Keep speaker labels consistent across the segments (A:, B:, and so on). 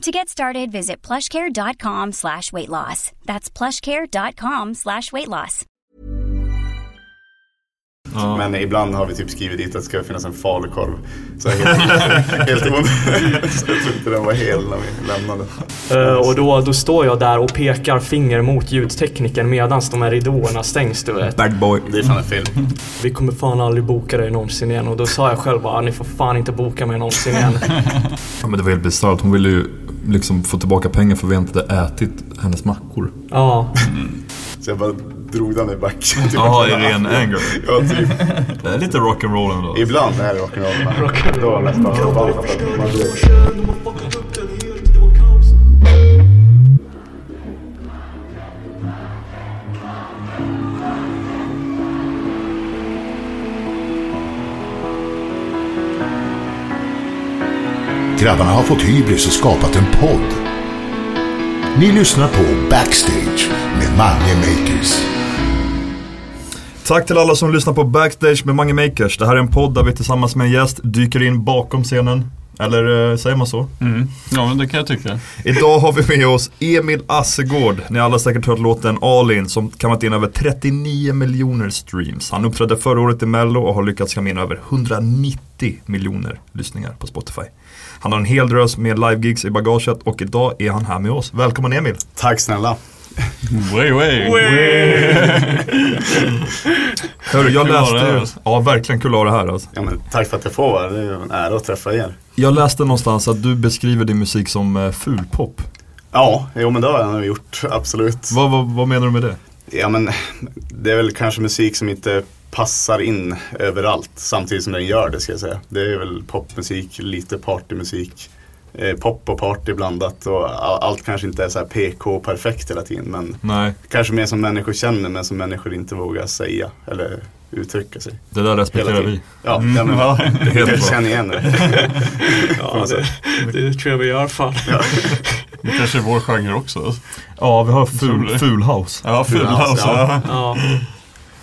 A: To get started, visit plushcare.com slash weight loss. That's plushcare.com slash weight loss.
B: Ja. Men ibland har vi typ skrivit dit att det ska finnas en falukorv. Så jag helt, helt ond. Så jag tror inte den var hel när vi lämnade.
C: Uh, och då, då står jag där och pekar finger mot ljudtekniken medan de här ridåerna stängs du vet.
D: Bad boy.
B: Det är fan en film.
C: Vi kommer fan aldrig boka dig någonsin igen. Och då sa jag själv bara, ni får fan inte boka mig någonsin igen.
D: ja men det var helt bisarrt. Hon ville ju liksom få tillbaka pengar för vi inte hade ätit hennes mackor.
C: Ja.
B: Mm. Så jag bara drog den i backen. Typ
D: Jaha, i ren anger?
B: ja, typ.
D: Det är lite rock'n'roll ändå.
B: Ibland är det rock'n'roll. Rock Då var nästan
E: Grabbarna har fått hybris och skapat en podd. Ni lyssnar på Backstage med Mange Makers.
D: Tack till alla som lyssnar på Backstage med Mange Makers. Det här är en podd där vi tillsammans med en gäst dyker in bakom scenen. Eller eh, säger man så?
F: Mm. Ja, men det kan jag tycka.
D: Idag har vi med oss Emil Assegård. Ni har alla säkert hört låten All In som kammat in över 39 miljoner streams. Han uppträdde förra året i Mello och har lyckats kamma in över 190 miljoner lyssningar på Spotify. Han har en hel drös med live-gigs i bagaget och idag är han här med oss. Välkommen Emil!
B: Tack snälla!
F: Way, way.
D: Hörru, jag läste
F: alltså.
D: ja verkligen kul att ha det här alltså.
B: Ja, men tack för att jag får vara Det är en ära att träffa er.
D: Jag läste någonstans att du beskriver din musik som eh, fulpop.
B: Ja, jo men det har jag nog gjort, absolut.
D: Vad, vad, vad menar du med det?
B: Ja men det är väl kanske musik som inte passar in överallt samtidigt som den gör det ska jag säga. Det är väl popmusik, lite partymusik. Eh, pop och party blandat och allt kanske inte är så här PK perfekt hela tiden men
D: Nej,
B: kanske mer som människor känner men som människor inte vågar säga eller uttrycka sig.
D: det där respekterar vi.
B: Ja,
F: Mm,
B: ja men
F: ja.
B: det
D: bra.
B: känner igen det.
C: ja det, det tror jag vi gör fan.
F: Det kanske är vår genre också.
D: Ja, vi har ful, ful house.
F: Ja, full
B: Ja,
F: house.
B: ja.
F: Ja.
C: Ja.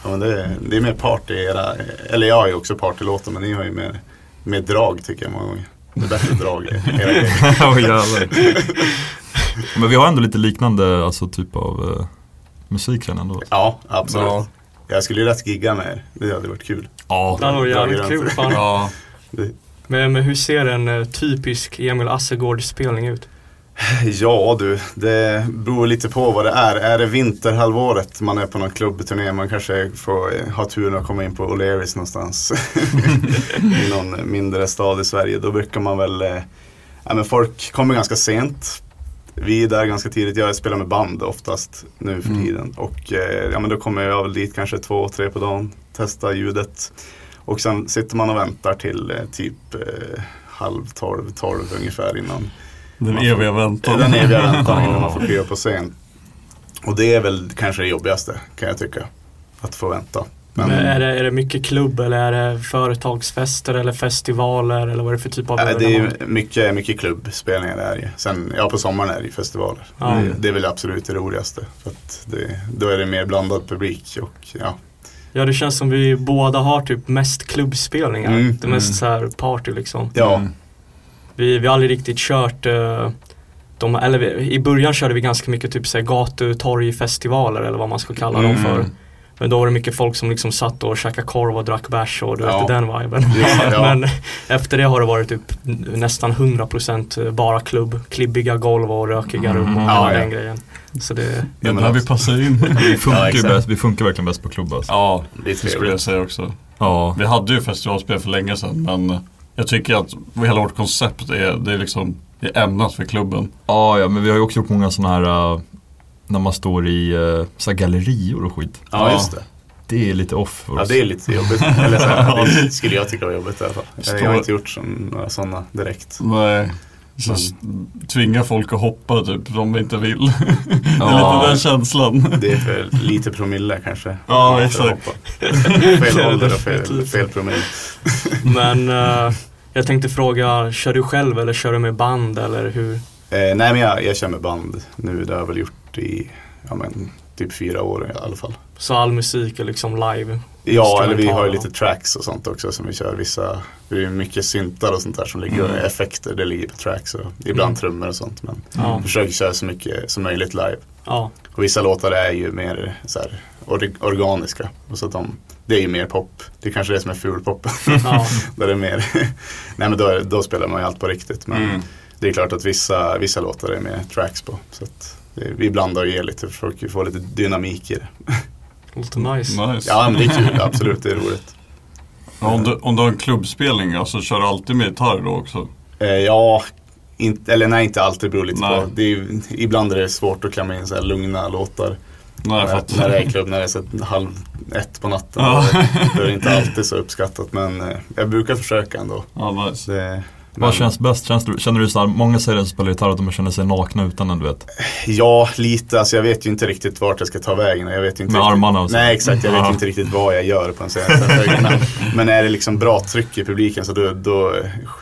B: Ja, men det, är, det är mer party era, eller jag ju också partylåtar men ni har ju mer, mer drag tycker jag många gånger. Det är bättre drag i era grejer.
D: Men vi har ändå lite liknande alltså, typ av uh, musik sen ändå.
B: Ja, absolut.
F: Ja.
B: Jag skulle ju lätt gigga med er. Det hade varit kul.
D: Ja,
C: Det hade varit jävligt kul fan.
F: Ja.
C: Men, men hur ser en eh, typisk Emil Assegård-spelning ut?
B: ja du, det beror lite på vad det är. Är det vinterhalvåret man är på någon klubbturné, man kanske får eh, ha turen att komma in på O'Learys någonstans. I någon mindre stad i Sverige. Då brukar man väl, eh, ja men folk kommer ganska sent. Vi är där ganska tidigt, jag spelar med band oftast nu för
F: Mm.
B: tiden. Och eh, ja men då kommer jag väl dit kanske två, tre på dagen, testa ljudet. Och sen sitter man och väntar till typ halv tolv, tolv ungefär innan
F: Den eviga väntan.
B: den eviga väntan innan man får kliva på scen. Och det är väl kanske det jobbigaste kan jag tycka. Att få vänta. Men,
C: Men är, det, är det mycket klubb eller är det företagsfester eller festivaler eller vad är det för typ av
B: äh, det är mycket, mycket klubbspelningar det är ju. Sen, ja på sommaren är det ju festivaler.
C: Ja.
B: Det, det är väl absolut det roligaste. För att det, då är det mer blandad publik och ja.
C: Ja det känns som vi båda har typ mest klubbspelningar.
B: Mm,
C: det mest
F: mm.
C: så här party liksom.
B: Ja,
F: Mm.
C: Vi, vi har aldrig riktigt kört eh, de, eller vi, i början körde vi ganska mycket typ så här gatu, torgfestivaler eller vad man ska kalla dem
F: Mm.
C: för. Men då var det mycket folk som liksom satt och käkade korv och drack bärs och du
B: Ja.
C: vet den viben.
B: Ja, ja.
C: Men efter det har det varit typ nästan 100% bara klubb. Klibbiga golv och rökiga rum och
B: Mm. Ja,
C: den grejen. Så det,
B: Ja,
F: Det
B: men
F: där vi passar in.
D: Vi funkar, bäst, vi funkar verkligen bäst på klubb alltså.
F: Ja,
B: det
F: skulle jag säga också.
D: Ja.
F: Vi hade ju festivalspel för länge sedan men jag tycker att hela vårt koncept är, det är liksom det är ämnat för klubben.
D: Ja, ja, men vi har ju också gjort många sådana här uh, när man står i uh, så här gallerior och skit.
B: Ja, just det.
D: Det är lite off för
B: Ja,
D: oss.
B: det är lite jobbigt. Eller så här, det skulle jag tycka var jobbigt i alla fall.
F: Förstår.
B: Jag har inte gjort som, några sådana direkt.
F: Nej. Så s- tvinga folk att hoppa typ om de inte vill. det är
D: Ja.
F: lite den känslan.
B: Det är för lite promille kanske.
F: Ja, exakt.
B: Fel ålder och fel, fel promille.
C: men eh, jag tänkte fråga, kör du själv eller kör du med band eller hur?
B: Eh, nej men jag, jag kör med band nu. Det har jag väl gjort i ja, men, typ fyra år i alla fall.
C: Så all musik är liksom live?
B: Ja, eller vi har ju lite tracks och sånt också som vi kör. Vissa, det är mycket syntar och sånt där som ligger,
F: Mm.
B: effekter, det ligger på tracks och ibland
C: Mm.
B: trummor och sånt. Men vi försöker köra så mycket som möjligt live.
C: Ja,
B: Och vissa låtar är ju mer så här, or- organiska. Och så att de, det är ju mer pop. Det är kanske det som är fulpop.
C: ja.
B: Där det är mer, nej men då, då spelar man ju allt på riktigt. Men
F: Mm.
B: det är klart att vissa, vissa låtar är mer tracks på. Så att det, vi blandar och ger lite, försöker få lite dynamik i det.
C: låter nice.
F: Nice.
B: Ja men det är kul, absolut det är roligt.
F: Ja, om, du, om du har en klubbspelning, alltså kör du alltid med gitarr då också?
B: Eh, ja, inte, eller nej inte alltid, det beror lite
F: Nej.
B: på. Det är, ibland är det svårt att klämma in så här lugna låtar.
F: Nej, jag
B: när,
F: fattar.
B: när det är klubb, när det är så halv ett på natten.
F: Ja.
B: Då är det inte alltid så uppskattat men eh, jag brukar försöka ändå.
F: Ja, nice.
B: Det,
D: Vad känns bäst? Känns du, känner du så här, många säger som spelar gitarr att de känner sig nakna utan en du vet.
B: Ja, lite. Alltså jag vet ju inte riktigt vart jag ska ta vägen. Jag vet ju inte
D: Med
B: riktigt,
D: armarna och så.
B: Nej, exakt. Jag vet inte riktigt vad jag gör på en scen. men, är det liksom bra tryck i publiken så då, då,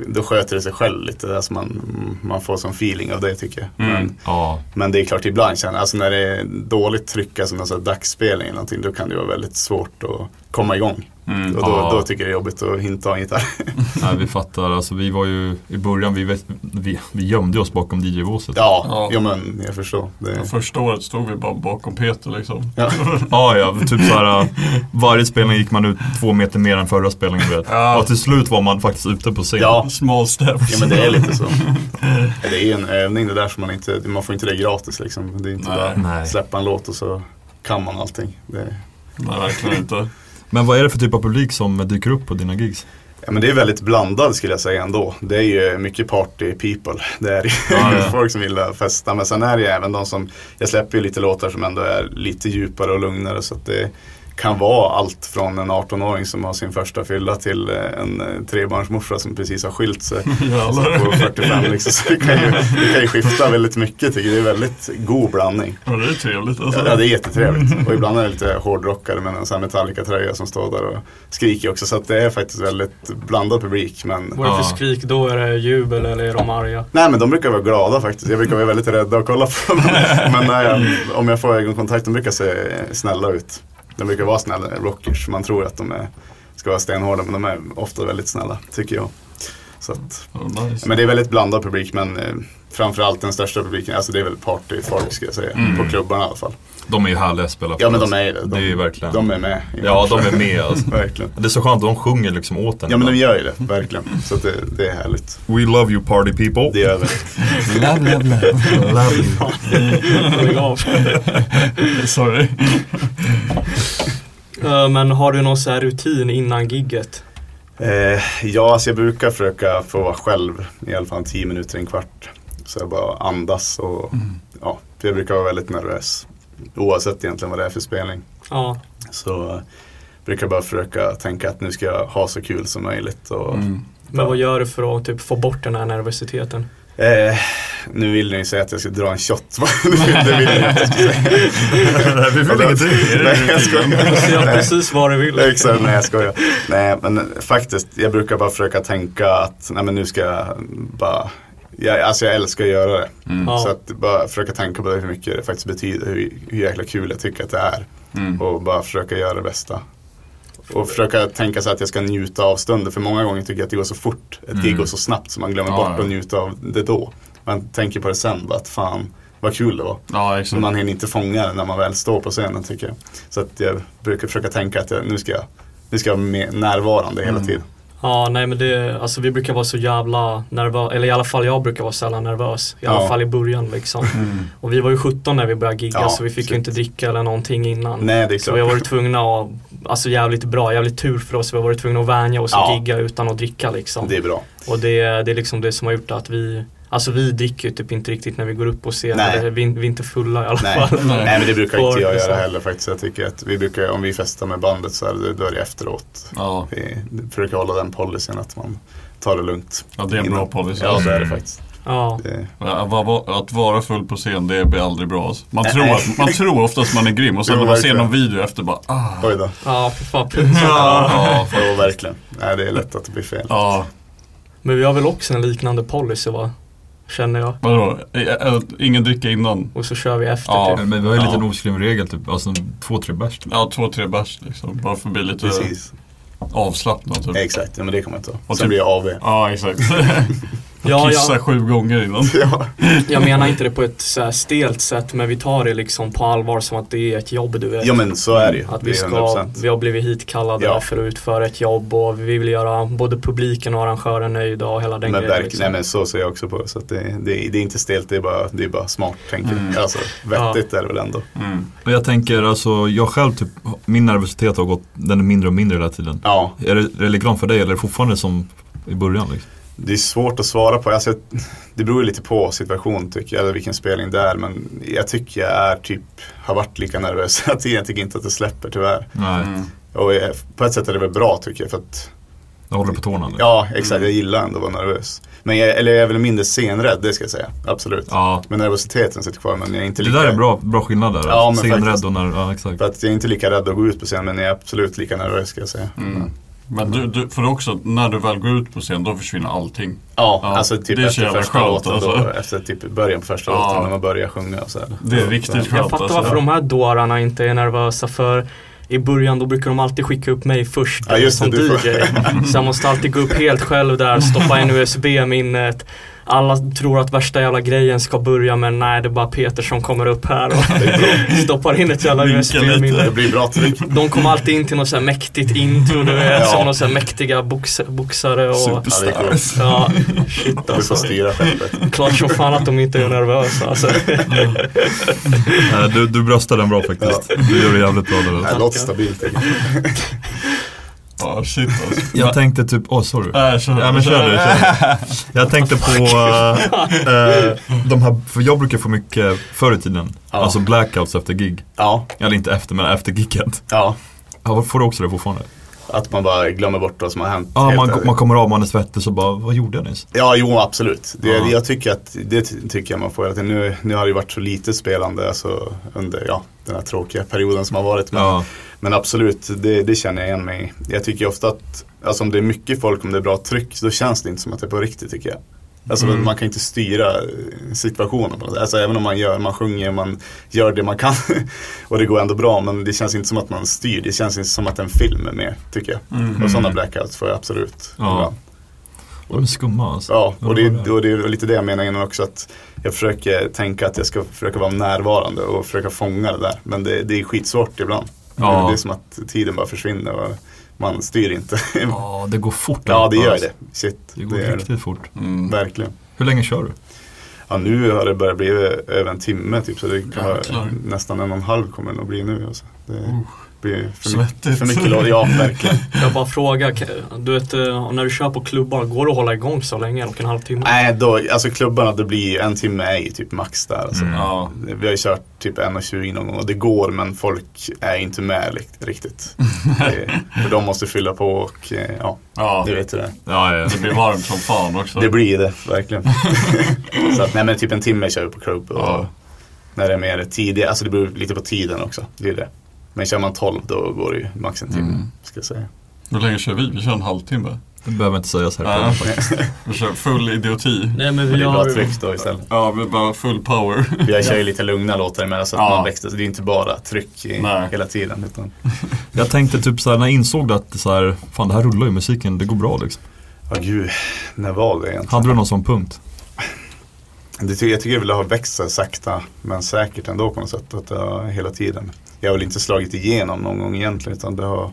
B: då sköter det sig själv lite. Alltså man, man får som feeling av det tycker jag.
F: Mm.
B: Men,
D: Ja.
B: men det är klart ibland känner alltså när det är dåligt tryck, alltså någon sån här dagsspelning eller någonting, då kan det vara väldigt svårt att komma igång.
F: Mm.
B: Och då,
D: Ja.
B: då tycker jag det är jobbigt att inte ha en gitarr.
D: Nej, vi fattar. Alltså, vi var ju i början, vi, vet, vi, vi gömde oss bakom DJ-båset.
B: Ja,
F: Ja.
B: ja. men jag förstår. Det,
F: Första året stod vi bara bakom Peter liksom.
B: ja.
D: Ja, ja. Typ så här, äh, varje spelning gick man ut två meter mer än förra spelningen. Vet.
F: Ja.
D: Och till slut var man faktiskt ute på scen.
B: Ja.
F: Small steps.
B: Ja men det är lite så. Det är ju en övning det där som man inte, man får inte det gratis liksom. Det är inte
F: Nej.
B: bara
D: Nej.
B: släppa en låt och så kan man allting. Det,
F: Nej, verkligen inte.
D: Men vad är det för typ av publik som dyker upp på dina gigs?
B: ja, men det är väldigt blandad skulle jag säga ändå. Det är ju mycket party people. Det är
D: Ja, ja.
B: folk som vill festa. Men sen är det ju även de som, jag släpper ju lite låtar som ändå är lite djupare och lugnare. Så att det kan vara allt från en 18-åring som har sin första fylla till eh, en eh, trebarnsmorsa som precis har skilt sig. På 45 liksom. Så det kan, ju, det kan ju skifta väldigt mycket tycker jag. Det är väldigt god blandning.
F: Ja, det är trevligt alltså.
B: Ja, det är jättetrevligt. Och ibland är det lite hårdrockare med en sån Metallica-tröja som står där och skriker också. Så att det är faktiskt väldigt blandad publik. Men
C: Vad är det för skrik då? Är det jubel eller är de arga?
B: Nej men de brukar vara glada faktiskt. Jag brukar vara väldigt rädda att kolla på dem. Men när jag, om jag får ögonkontakt, de brukar se snälla ut. De brukar vara snälla rockers. Man tror att de är, ska vara stenhårda men de är ofta väldigt snälla tycker jag. Så att,
F: nice.
B: men det är väldigt blandad publik men eh, framförallt den största publiken, alltså det är väl partyfolk ska jag säga.
D: Mm.
B: På klubbarna i alla fall.
D: De är ju härliga att spela för.
B: Ja men de
D: alltså.
B: är det. De,
D: Det är ju verkligen.
B: De är med.
D: Ja, de är med alltså.
B: verkligen.
D: Det är så skönt, de sjunger liksom åt en.
B: Ja men de gör ju det, verkligen. Så att det, det är härligt.
D: We love you party people.
B: Det gör vi.
F: Love, love, love.
D: love you.
F: Sorry.
C: Eh, Men har du någon så här rutin innan gigget?
B: Eh, ja, alltså jag brukar försöka få vara själv i alla fall 10 minuter, en kvart. Så jag bara andas och ja, för jag brukar vara väldigt nervös. Oavsett egentligen vad det är för spelning.
C: Ja,
B: Så eh, brukar jag bara försöka tänka att nu ska jag ha så kul som möjligt. Och,
F: Mm.
C: men vad gör du för att typ, få bort den här nervositeten?
B: eh, nu vill ni ju säga att jag ska dra en shot. det vill jag ska säga.
D: Nej, vi vill ingenting.
B: Nej, jag skojar. Nej.
C: precis vad du vill.
B: Exakt, nej jag skojar. Nej men faktiskt, jag brukar bara försöka tänka att nej men nu ska jag bara jag, alltså jag älskar att göra det.
F: Mm.
B: Så att bara försöka tänka på det, hur mycket det faktiskt betyder, hur, hur jäkla kul jag tycker att det är.
F: Mm.
B: Och bara försöka göra det bästa. Och försöka tänka sig att jag ska njuta av stunden. För många gånger tycker jag att det går så fort. Ett gig
D: Mm.
B: går så snabbt så man glömmer
F: Ja,
B: bort
F: ja.
B: att njuta av det då. Man tänker på det sen, bara att fan vad kul det var.
F: Ja,
B: Så
F: exakt.
B: man hinner inte fånga det när man väl står på scenen tycker jag. Så att jag brukar försöka tänka att jag, nu ska jag, nu ska jag vara med, närvarande hela
F: Mm.
B: tiden.
C: Ja, nej men det, alltså vi brukar vara så jävla nervösa, eller i alla fall jag brukar vara sällan nervös. I alla
B: Ja.
C: fall i början liksom. Och vi var ju 17 när vi började gigga
B: Ja,
C: så vi fick ju
B: shit.
C: inte dricka eller någonting innan.
B: Nej, det är
C: Så vi har
B: klart.
C: varit tvungna att, alltså jävligt bra, jävligt tur för oss. Vi har varit tvungna att vänja oss
B: Ja.
C: och gigga utan att dricka liksom.
B: Det är bra.
C: Och det, det är liksom det som har gjort att vi Alltså vi dricker ju typ inte riktigt när vi går upp på scen.
B: Nej.
C: Vi, vi är inte fulla i alla
B: Nej.
C: fall.
F: Nej.
B: Nej men det brukar inte jag göra heller faktiskt. Jag tycker att vi brukar, om vi festar med bandet så är det, då är det efteråt.
F: Ja.
B: Vi försöker hålla den policyn att man tar det lugnt.
F: Ja, det är en bra policy.
B: Ja det är det faktiskt.
C: Ja.
F: Att vara full på scen, det blir aldrig bra. alltså. Man tror, att, man tror oftast man är grym och sen
B: Jo,
F: när man ser någon video efter bara ah.
B: oj då.
C: Ja, för fan pinsamt.
B: Ja, ja verkligen. Nej det är lätt att det blir fel.
F: Ja,
C: Men vi har väl också en liknande policy va? Känner jag.
F: vadå? Ingen dricka innan?
C: Och så kör vi efter
F: Ja.
C: typ.
D: Men vi har ju en
F: Ja.
D: liten oskriven regel typ, alltså två, tre bärs. Typ.
F: Ja, två, tre bärs liksom. Bara för att bli lite
B: Precis.
F: avslappnad typ.
B: Exakt, ja, men det kan man ta.
F: Och
B: Sen
F: typ-
B: blir jag AV.
F: Ja, exakt.
C: Ja,
F: Kissa
C: ja,
F: sju gånger innan.
B: Ja.
C: jag menar inte det på ett så här stelt sätt men vi tar det liksom på allvar som att det är ett jobb du vet.
B: ja men så är det ju.
C: Att vi ska,
B: 100%.
C: vi har blivit hitkallade
B: Ja.
C: för att utföra ett jobb och vi vill göra både publiken och arrangören nöjda och hela den
B: Men
C: grejen. liksom.
B: nej men så ser jag också på det. Så att det, det, det är inte stelt, det är bara, det är bara smart tänker
F: Mm.
B: jag. Alltså vettigt är det väl ändå.
F: Mm.
D: Och jag tänker alltså, jag själv typ, min nervositet har gått, den är mindre och mindre hela tiden.
B: Ja,
D: Är det, är det likadant för dig eller är det fortfarande som i början? Liksom?
B: Det är svårt att svara på. Alltså, det beror ju lite på situation tycker jag, eller vilken spelning det är. Men jag tycker jag är typ, har varit lika nervös hela tiden. Jag tycker inte att det släpper tyvärr.
D: Nej,
F: Mm.
B: Och jag, på ett sätt är det väl bra tycker jag. För att,
D: jag håller på tårna. Liksom.
B: ja, exakt. Jag gillar ändå att vara nervös. Men jag, eller jag är väl mindre scenrädd, det ska jag säga. Absolut.
D: Ja,
B: Men nervositeten sitter kvar. Men jag är inte
D: det
B: lika,
D: där är bra, bra skillnad där.
B: Ja, men
D: Scenrädd
B: faktiskt.
D: och när, ja exakt.
B: För att jag är inte lika rädd att gå ut på scen. Men jag är absolut lika nervös ska jag säga.
F: Mm. Men du, du, för också, när du väl går ut på scen, då försvinner allting.
B: Ja,
F: Ja,
B: alltså typ efter första
F: skönt,
B: låten då,
F: alltså.
B: efter typ början på första
F: Ja.
B: låten när man börjar sjunga och så här.
F: Det är riktigt skönt.
C: Jag fattar
F: alltså.
C: varför de här dårarna inte är nervösa för i början då brukar de alltid skicka upp mig först
B: Ja, det,
C: som DJ. Så jag måste alltid gå upp helt själv där, stoppa in USB-minnet. Alla tror att värsta jävla grejen ska börja men nej det är bara Peter som kommer upp här och stoppar in ett jävla. USB-minne.
B: Det blir bra tryck.
C: De kommer alltid in till något så här mäktigt intro du vet,
B: Ja.
C: som några så här mäktiga box, boxare och
B: Ja, det är coolt.
C: Ja, shit alltså. Klart som fan att de inte är nervösa alltså.
D: Nej, du, du bröstar den bra faktiskt. Du gör det jävligt bra.
B: Det låter stabilt.
F: Ja, shit alltså.
D: Jag tänkte typ, åh sorry.
F: Äh, kör,
D: Ja men kör du, kör du. Jag tänkte på eh, de här, för jag brukar få mycket förr i tiden.
B: Ja.
D: Alltså blackouts efter gig.
B: Ja,
D: Eller inte efter, men efter giget.
B: ja.
D: Ja, får du också det fortfarande?
B: Att man bara glömmer bort vad som har hänt.
D: Ja, man, man kommer av, man är svettig så bara, vad gjorde jag nyss?
B: Ja, jo absolut. Det,
D: Ja.
B: Jag tycker att det ty- tycker jag man får hela. Nu, nu har det ju varit så lite spelande alltså, under ja, den här tråkiga perioden som har varit. Men,
D: Ja,
B: men absolut, det, det känner jag igen mig i. Jag tycker ofta att alltså, om det är mycket folk, om det är bra tryck, då känns det inte som att det är på riktigt tycker jag. Alltså
D: Mm.
B: man kan inte styra situationen på något sätt. Alltså även om man gör, man sjunger, man gör det man kan och det går ändå bra. Men det känns inte som att man styr, det känns inte som att en film är med tycker jag.
F: Mm.
B: Och sådana blackouts får jag absolut.
D: Ja.
B: ibland.
D: de är skumma alltså.
B: Ja, och det, och det är lite det jag menar innan också att jag försöker tänka att jag ska försöka vara närvarande och försöka fånga det där. Men det, det är skitsvårt ibland.
D: Ja.
B: Det är som att tiden bara försvinner och man styr inte.
D: Ja, det går fort.
B: ja, det gör
D: alltså.
B: det. Shit,
D: Det går
B: det
D: riktigt fort.
B: det.
F: Mm.
B: Verkligen.
D: Hur länge kör du?
B: Ja, nu har det börjat bli över en timme typ så det kan vara
F: Jäklar.
B: nästan en och en halv kommer det nog bli nu. Alltså. Det blir för,
F: Svettigt.
B: mycket, för mycket låt. Ja, verkligen.
C: Jag bara fråga, du vet eh, när du kör på klubbar, går det att hålla igång så länge? Och en halvtimme?
B: Nej, då, alltså klubbarna det blir en timme är ju typ max där. Alltså.
D: Mm.
F: Ja.
B: Vi har ju kört typ 1.20 någon gång och det går men folk är inte med riktigt. För de måste fylla på och eh, ja,
F: ja,
B: det vet du det.
D: Ja, ja.
F: det blir varmt som fan också.
B: Det blir det, verkligen. så att, nej men typ en timme kör vi på klubb och
F: Ja.
B: när det är mer tidigt, alltså det beror lite på tiden också. Det är det. Men kör man 12 då går det ju max en timme,
F: Mm.
B: ska jag säga.
F: Hur länge kör vi? Vi kör en halvtimme.
D: Det behöver inte sägas här.
F: Ja. Vi kör full idioti.
C: Nej men
B: Men
C: vi
B: det är bra
C: har
B: tryck då istället.
F: Ja, vi är bara full power.
B: Jag kör ju lite lugna låtar emellan så att
F: Ja.
B: man växer, så det är inte bara tryck i, hela tiden. Utan,
D: Jag tänkte typ såhär, när jag insåg att så här, fan det här rullar ju musiken, det går bra liksom.
B: ja gud, när var det egentligen?
D: Hade du någon sån punkt?
B: det, jag tycker det har växt så här sakta men säkert ändå på något sätt. Att det har hela tiden. Jag har väl inte slagit igenom någon gång egentligen utan det har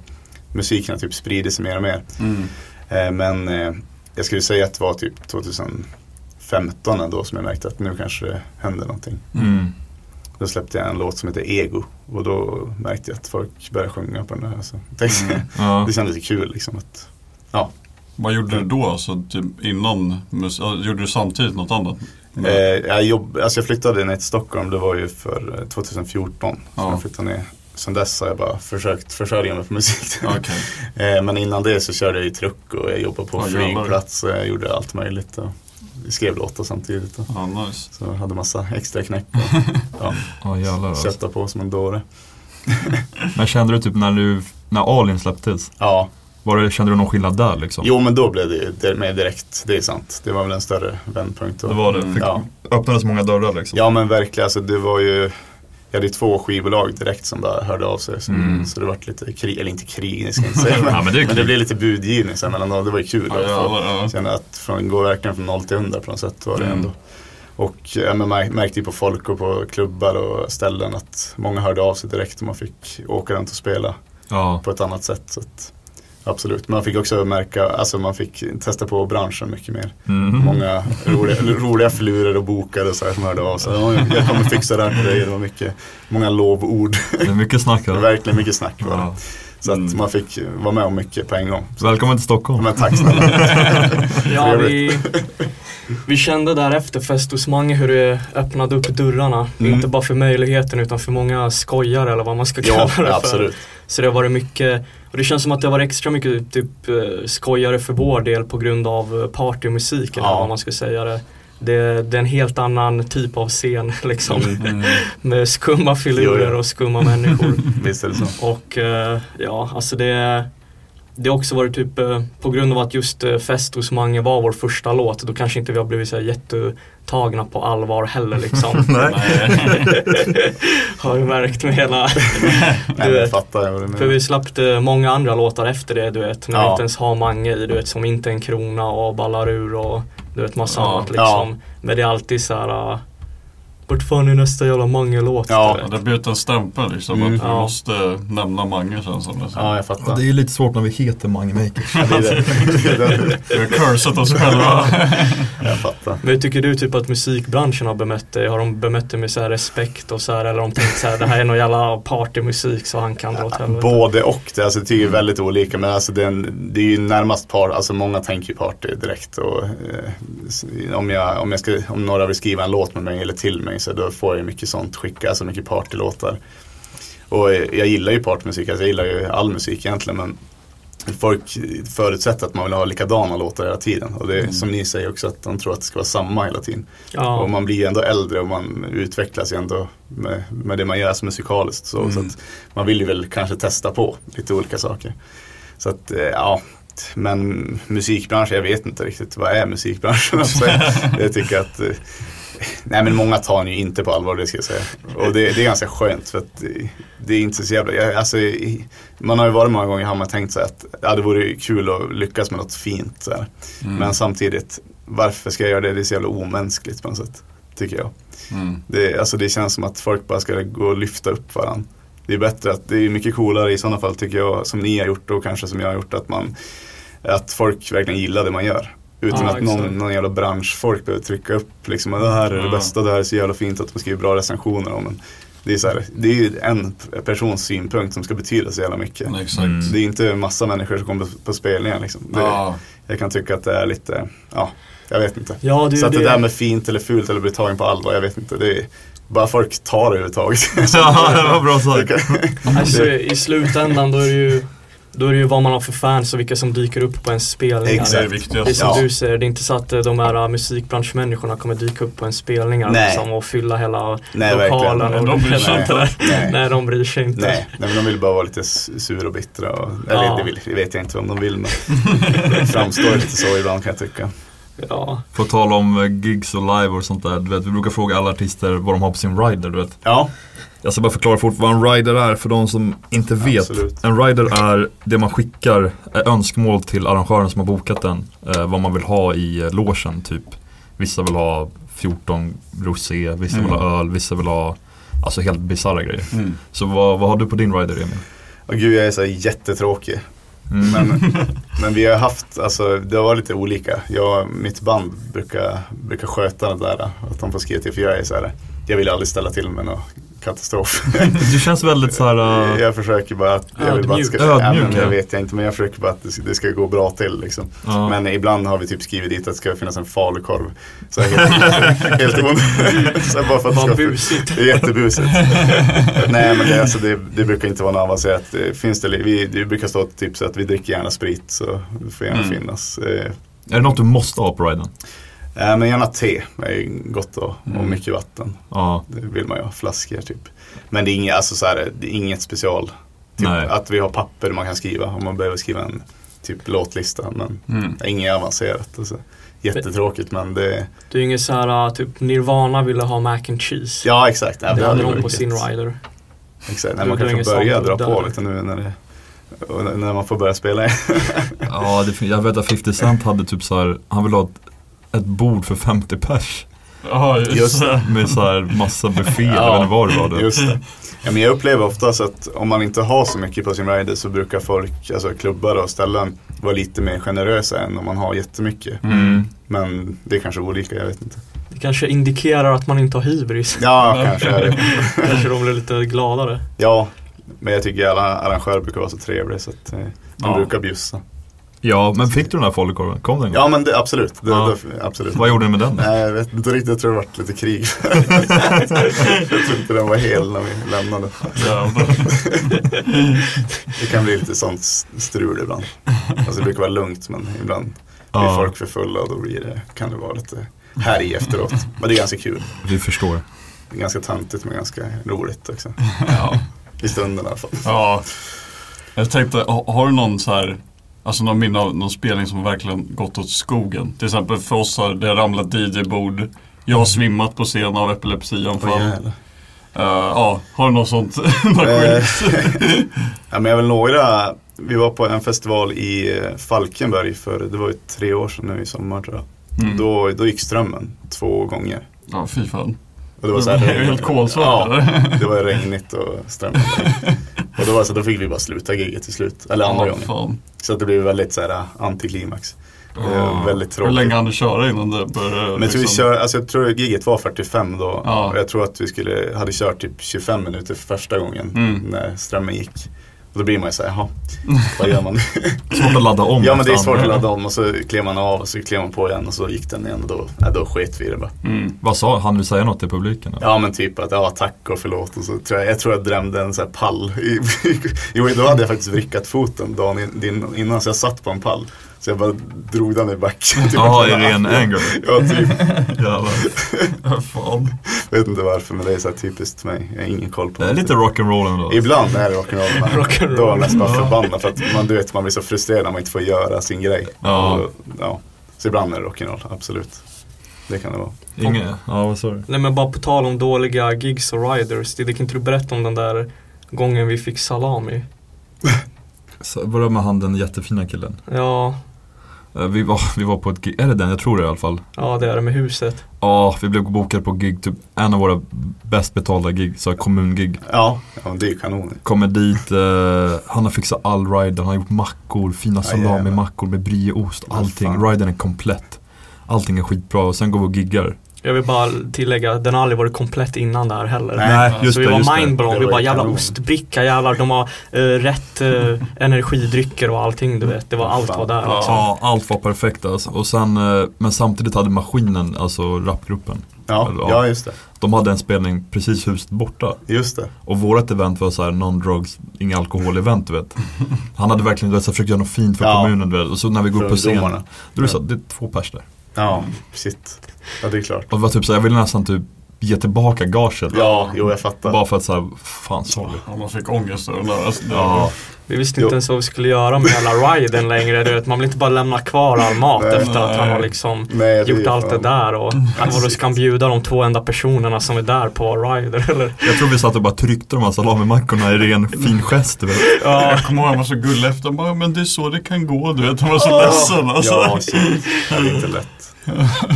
B: musiken har typ spridit sig mer och mer.
F: Mm.
B: Eh, men eh, jag skulle säga att det var typ 2015 ändå som jag märkte att nu kanske det händer någonting.
D: Mm.
B: Då släppte jag en låt som heter Ego och då märkte jag att folk började sjunga på den där. Så
F: Mm.
D: Ja.
B: Det kändes kul liksom. Att,
F: Vad gjorde du då? Alltså, typ innan ja, gjorde du samtidigt något annat?
B: Eh, jag, jobb, alltså jag flyttade ner till Stockholm, det var ju för eh, 2014 som
F: Ja.
B: jag flyttade ner. Sen dess har jag bara försökt försörja mig på musik.
F: Okej.
B: eh, men innan det så körde jag i truck och jag jobbade på
F: Ja,
B: flygplats och jag gjorde allt möjligt. Och skrev låtar samtidigt. Och,
F: Ja, nice.
B: så jag hade massa extra knäck och ja,
D: Ja jävlar alltså.
B: kötta på som en dåre.
D: Men kände du typ när du, när Alin släpptes,
B: Ja,
D: var det, kände du någon skillnad där liksom?
B: Jo men då blev det ju mer direkt, det är sant. Det var väl en större vändpunkt. då.
D: Det var det.
F: Mm.
D: Fick,
B: Ja.
D: Öppnades många dörrar liksom.
B: ja men verkligen, alltså det var ju Jag hade ju två skivbolag direkt som bara hörde av sig. Så,
D: Mm.
B: så det var lite krig, eller inte krig, det ska jag inte säga. Men,
D: Ja, men det
B: men det blev lite budgivning sen mellan dem. Det var ju kul.
F: Ja,
B: att
F: ja.
B: känna att från, gå verkligen från noll till hundra på något sätt var det
F: Mm.
B: ändå. Och ja, men märkte ju på folk och på klubbar och ställen att många hörde av sig direkt och man fick åka runt och spela
D: Ja.
B: på ett annat sätt. Så att, absolut, man fick också märka, alltså man fick testa på branschen mycket mer.
D: Mm.
B: Många roliga, roliga filurer och bokare och så här som hörde av sig. Ja, jag kommer fixa det här till dig. Det var mycket, många lovord.
D: Det är mycket snack. Eller?
B: verkligen mycket snack var det.
D: Ja.
B: Så att
F: Mm.
B: man fick vara med om mycket på en gång. Så,
D: Välkommen till Stockholm.
B: men tack snälla.
C: Ja, vi, vi kände därefter Fest hos Mange hur det öppnade upp dörrarna.
B: Mm.
C: Inte bara för möjligheten utan för många skojare eller vad man ska kalla
B: Ja,
C: det för.
B: absolut.
C: Så det har varit mycket, och det känns som att det varit extra mycket typ eh, skojare för vår del på grund av eh, partymusik eller
B: Ja.
C: vad man ska säga det. Det, det är en helt annan typ av scen liksom.
F: Mm.
C: Med skumma filurer och skumma människor.
B: Visst är det så.
C: Och eh, ja, alltså det det har också varit typ eh, på grund av att just eh, Fest hos Mange var vår första låt då kanske inte vi har blivit så jättetagna på allvar heller liksom.
D: Nej.
C: har vi märkt med hela du vet, För vi släppte många andra låtar efter det du vet. När
B: Ja.
C: inte ens har Mange i du vet som Inte en krona och Ballar ur och du vet massa
F: Ja.
C: annat liksom. Men det är alltid så här. Vart fan är nästa jävla Mange-låt?
B: Ja.
F: det har blivit en stämpel liksom
B: Mm.
F: att vi
C: Ja.
F: måste nämna Mange känns som det.
B: Ja, jag
D: Ja,
B: fattar.
D: det är ju lite svårt när vi heter Mange Makers.
B: Det är det.
F: Vi har cursat oss själva.
B: Jag fattar.
C: Men hur tycker du typ att musikbranschen har bemött dig? Har de bemött dig med så här respekt och så här eller har de tänkt så här det här är någon jävla partymusik så han kan dra åt helvete?
B: Både och, det, alltså, det är ju väldigt olika men alltså, det, är en, det är ju närmast par, alltså många tänker ju party direkt och eh, om, jag, om, jag ska, om några vill skriva en låt med mig eller till mig så då får jag ju mycket sånt skicka, alltså mycket partylåtar. Och jag gillar ju partymusik, alltså jag gillar ju all musik egentligen men folk förutsätter att man vill ha likadana låtar hela tiden och det är som ni säger också att de tror att det ska vara samma hela tiden.
C: Ja.
B: Och man blir ju ändå äldre och man utvecklas ju ändå med, med det man gör som musikaliskt. Så,
D: Mm.
B: så man vill ju väl kanske testa på lite olika saker. Så att, eh, ja. Men musikbranschen, jag vet inte riktigt vad är musikbranschen? Alltså, jag tycker att eh, Nej men många tar den ju inte på allvar det ska jag säga. Och det, det är ganska skönt för att det, det är inte så jävla, jag, alltså, i- man har ju varit många gånger har man tänkt sig att ja, det vore kul att lyckas med något fint. Så.
F: Mm.
B: Men samtidigt, varför ska jag göra det? Det är så jävla omänskligt på något sätt. Tycker jag.
F: Mm.
B: Det, alltså det känns som att folk bara ska gå och lyfta upp varandra. Det är bättre att, det är mycket coolare i sådana fall tycker jag, som ni har gjort och kanske som jag har gjort, att man att folk verkligen gillar det man gör. Utan
C: Ja,
B: att någon, någon jävla branschfolk behöver trycka upp liksom, det här är det
F: Ja.
B: bästa, det här är så jävla fint att man skriver bra recensioner om den. Det är, så här, det är ju en persons synpunkt som ska betyda så jävla mycket.
F: Exakt.
D: Mm.
B: Det är inte en massa människor som kommer på, spelningar liksom. Det,
F: Ja.
B: Jag kan tycka att det är lite, ja, jag vet inte.
C: Ja, det
B: så att det,
C: det.
B: där med fint eller fult eller bli tagen på allvar, jag vet inte. Det är, bara folk tar det överhuvudtaget.
D: Ja, det var bra sagt.
C: Alltså i slutändan då är det ju då är det ju vad man har för fans och vilka som dyker upp på en spelning.
F: Det är det.
C: Det är som
B: Ja.
C: du säger, det är inte så att eh, de här uh, musikbranschmänniskorna kommer dyka upp på en spelning liksom, och fylla hela
B: Nej,
C: lokalen.
B: verkligen.
C: Och
F: De bryr sig
B: Nej.
F: inte.
B: Nej.
C: Nej, de bryr sig inte.
B: Nej, nej, men de vill bara vara lite sura och bittra. Och, eller
C: Ja.
B: det, vill, det vet jag inte om de vill, men det framstår lite så ibland kan jag tycka.
C: Ja.
D: På tal om eh, gigs och live och sånt där. Du vet, vi brukar fråga alla artister vad de har på sin rider. Du vet.
B: Ja,
D: Jag ska bara förklara fort vad en rider är för de som inte vet.
B: Absolut.
D: En rider är det man skickar önskemål till arrangören som har bokat den. Eh, vad man vill ha i eh, logen typ. Vissa vill ha 14 rosé, vissa
F: Mm.
D: vill ha öl, vissa vill ha Alltså helt bisarra grejer.
F: Mm.
D: Så vad, vad har du på din rider Emil?
B: Och gud jag är så jättetråkig.
D: Mm.
B: Men, men vi har haft, alltså det har varit lite olika. Jag, mitt band brukar, brukar sköta det där. Att de får skriva till för jag är så här. Jag vill aldrig ställa till med någon katastrof.
D: Du känns väldigt så här. äh,
B: jag försöker bara att, jag vill bara att det ska,
D: Ödmjuk.
B: ja, men
D: Ödmjuk,
B: jag
D: ja.
B: vet jag inte men jag försöker bara att det ska, det ska gå bra till liksom.
D: ja.
B: Men ibland har vi typ skrivit dit att det ska finnas en falukorv. Så här helt, helt onödigt. Så här bara för att det ska
C: busigt.
B: det är jättebusigt. Nej men det, alltså, det, det brukar inte vara något avancerat. Det Finns det, vi, det brukar stå typ så att vi dricker gärna sprit så det får gärna
F: Mm.
B: finnas. Eh,
D: Är det något du måste ha på riden?
B: Äh, men gärna te är ju gott och, och
F: Mm.
B: mycket vatten.
D: Ja.
B: Det vill man ju ha, flaskor typ. Men det är, inget, alltså, så här, det är inget special. Typ
D: Nej.
B: att vi har papper man kan skriva om man behöver skriva en typ låtlista. Men
F: Mm.
B: det är inget avancerat. Alltså. Jättetråkigt men det,
C: Det är inget så här, typ Nirvana ville ha mac and cheese.
B: ja exakt. Ja,
C: det hade
B: varit
C: på sin rider.
B: Exakt,
C: Det
B: Nej, man kanske börjar dra på lite nu när, det, och när man får börja spela.
D: Ja, det, jag vet att 50 Cent hade typ så här, han ville ha ett, ett bord för 50 pers.
F: Ja, just,
B: Just.
D: Med så här massa buffé,
B: Ja,
D: jag vet inte vad det var. Det.
B: Just det. Ja, men jag upplever oftast att om man inte har så mycket på sin rider så brukar folk, alltså klubbar och ställen vara lite mer generösa än om man har jättemycket.
D: Mm.
B: Men det är kanske olika, jag vet inte.
C: Det kanske indikerar att man inte har hybris.
B: Ja, kanske är det.
C: kanske de blir lite gladare.
B: Ja, men jag tycker alla arrangörer brukar vara så trevliga så att eh, de
F: Ja.
B: brukar bjussa.
D: Ja, men fick du den här falukorven? Kom den?
B: Ja men det, absolut. Det,
D: Ja.
B: det, absolut.
D: Vad gjorde ni med den?
B: Nej jag vet inte riktigt, jag tror det varit lite krig. jag tror inte den var hel när vi lämnade. Det kan bli lite sånt strul ibland. Alltså det brukar vara lugnt men ibland blir
D: Ja.
B: folk för fulla och då blir det, kan det vara lite härj efteråt. Men det är ganska kul.
D: Vi förstår.
B: Det är ganska töntigt men ganska roligt också.
F: Ja.
B: I stunden i alla fall.
F: ja. Jag tänkte, ha- har du någon så här Alltså någon minne av någon spelning som verkligen gått åt skogen? Till exempel för oss har det ramlat DJ-bord Jag har svimmat på scen av epilepsianfall.
B: Åh,
F: Uh,
B: jävlar.
F: ja, har du något sånt?
B: Eh, ja, men jag väl några, vi var på en festival i eh, Falkenberg för det var ju tre år sedan nu i sommar tror jag.
F: Mm.
B: Då, då gick strömmen två gånger.
F: Ja, fy fan.
B: Och det var så
F: Det
B: här,
F: var helt kolsvart,
B: Ja, det var regnigt och strömmen. och då, var det så, då fick vi bara sluta giget till slut. Eller andra
F: Ja,
B: gången.
F: fan.
B: Så att det blev väldigt så här antiklimax. Eh,
F: Ja.
B: väldigt
F: Hur
B: tråkigt.
F: länge hann du köra innan det började?
B: Men tror, vi kör, alltså jag tror giget var 45 då.
F: Ja.
B: Och jag tror att vi skulle, hade kört typ 25 minuter första gången
F: Mm.
B: när strömmen gick. Och då blir man ju såhär, jaha, vad gör man?
D: Svårt att ladda om.
B: ja men det är svårt att ladda om och så klev man av och så klev man på igen och så gick den igen och då, ja, då sket vi i det bara.
F: Mm.
D: Vad sa han? du säga något till publiken? eller?
B: Ja men typ att, ja tack och förlåt och så tror jag, jag tror jag drämde en sån här pall. jo då hade jag faktiskt vrickat foten dagen in- in- innan så jag satt på en pall. Så jag bara drog den i backen. Typ
D: Ja, i ren anger.
B: Ja typ.
D: Jävlar.
F: Ja, fan.
B: Jag vet inte varför men det är så här typiskt mig. Jag har ingen koll på
D: Det är lite rock'n'roll ändå.
B: Ibland är det rock'n'roll.
C: Rock'n'roll.
B: Då är man nästan förbannad för att man, du vet, man blir så frustrerad när man inte får göra sin grej.
D: Ja.
B: Och, ja. Så ibland är det rock'n'roll, absolut. Det kan det vara.
D: Ingen, ja vad sa du?
C: Nej men bara på tal om dåliga gigs och riders. Det kan inte du berätta om den där gången vi fick salami?
D: Det med han den jättefina killen?
C: Ja,
D: Vi var, vi var på ett gig, är det den? Jag tror det i alla fall.
C: ja det är det med huset.
D: Ja, vi blev bokade på gig, typ en av våra bäst betalda gig, så här kommungig.
B: Ja, ja det är ju kanon.
D: Kommer dit, eh, han har fixat all riden, han har gjort mackor, fina salami-mackor med brieost, allting. Riden är komplett. Allting är skitbra och sen går vi och giggar.
C: Jag vill bara tillägga, den har aldrig varit komplett innan där heller.
B: Nej,
D: just
C: så vi
D: det,
C: var mindblown, vi
B: var
C: bara jävla
B: kanon.
C: ostbricka jävlar, de har eh, rätt uh, energidrycker och allting du vet. Det var allt var där
F: Ja.
C: liksom.
D: Ja, allt var perfekt alltså. Och sen, eh, men samtidigt hade maskinen, alltså rapgruppen,
B: Ja,
D: Eller,
B: ja just det.
D: de hade en spelning precis huset borta.
B: Just det.
D: Och vårat event var så här non-drugs, inga alkohol-event du vet. Han hade verkligen du vet, så här, försökt göra något fint för
B: Ja.
D: kommunen du vet. Och så när vi går upp på scen,
B: ungdomarna.
D: då är det så det är två pers där.
B: Ja, shit. Ja, det är klart.
D: Och det var typ så här, jag ville nästan typ ge tillbaka gaget.
B: Ja, jo jag fattar.
D: Bara för att såhär, fan sorry.
F: Ja, man fick ångest över den där. Alltså, det
D: Ja,
C: Vi visste
B: Jo.
C: inte ens vad vi skulle göra med hela riden längre. Du vet, man vill inte bara lämna kvar all mat
B: Nej.
C: efter att han har
F: Nej.
C: liksom
B: Nej, det
C: gjort allt det
B: fan-
C: där och vad då ska bjuda de två enda personerna som är där på rider eller?
D: jag tror vi satt och bara tryckte de här salamimackorna i ren fin gest du vet.
C: Ja,
F: Jag kommer ihåg han var så gullig efter. Bara, men det är så det kan gå. Du vet, han var så ledsen alltså.
B: Ja, shit. Det är inte lätt.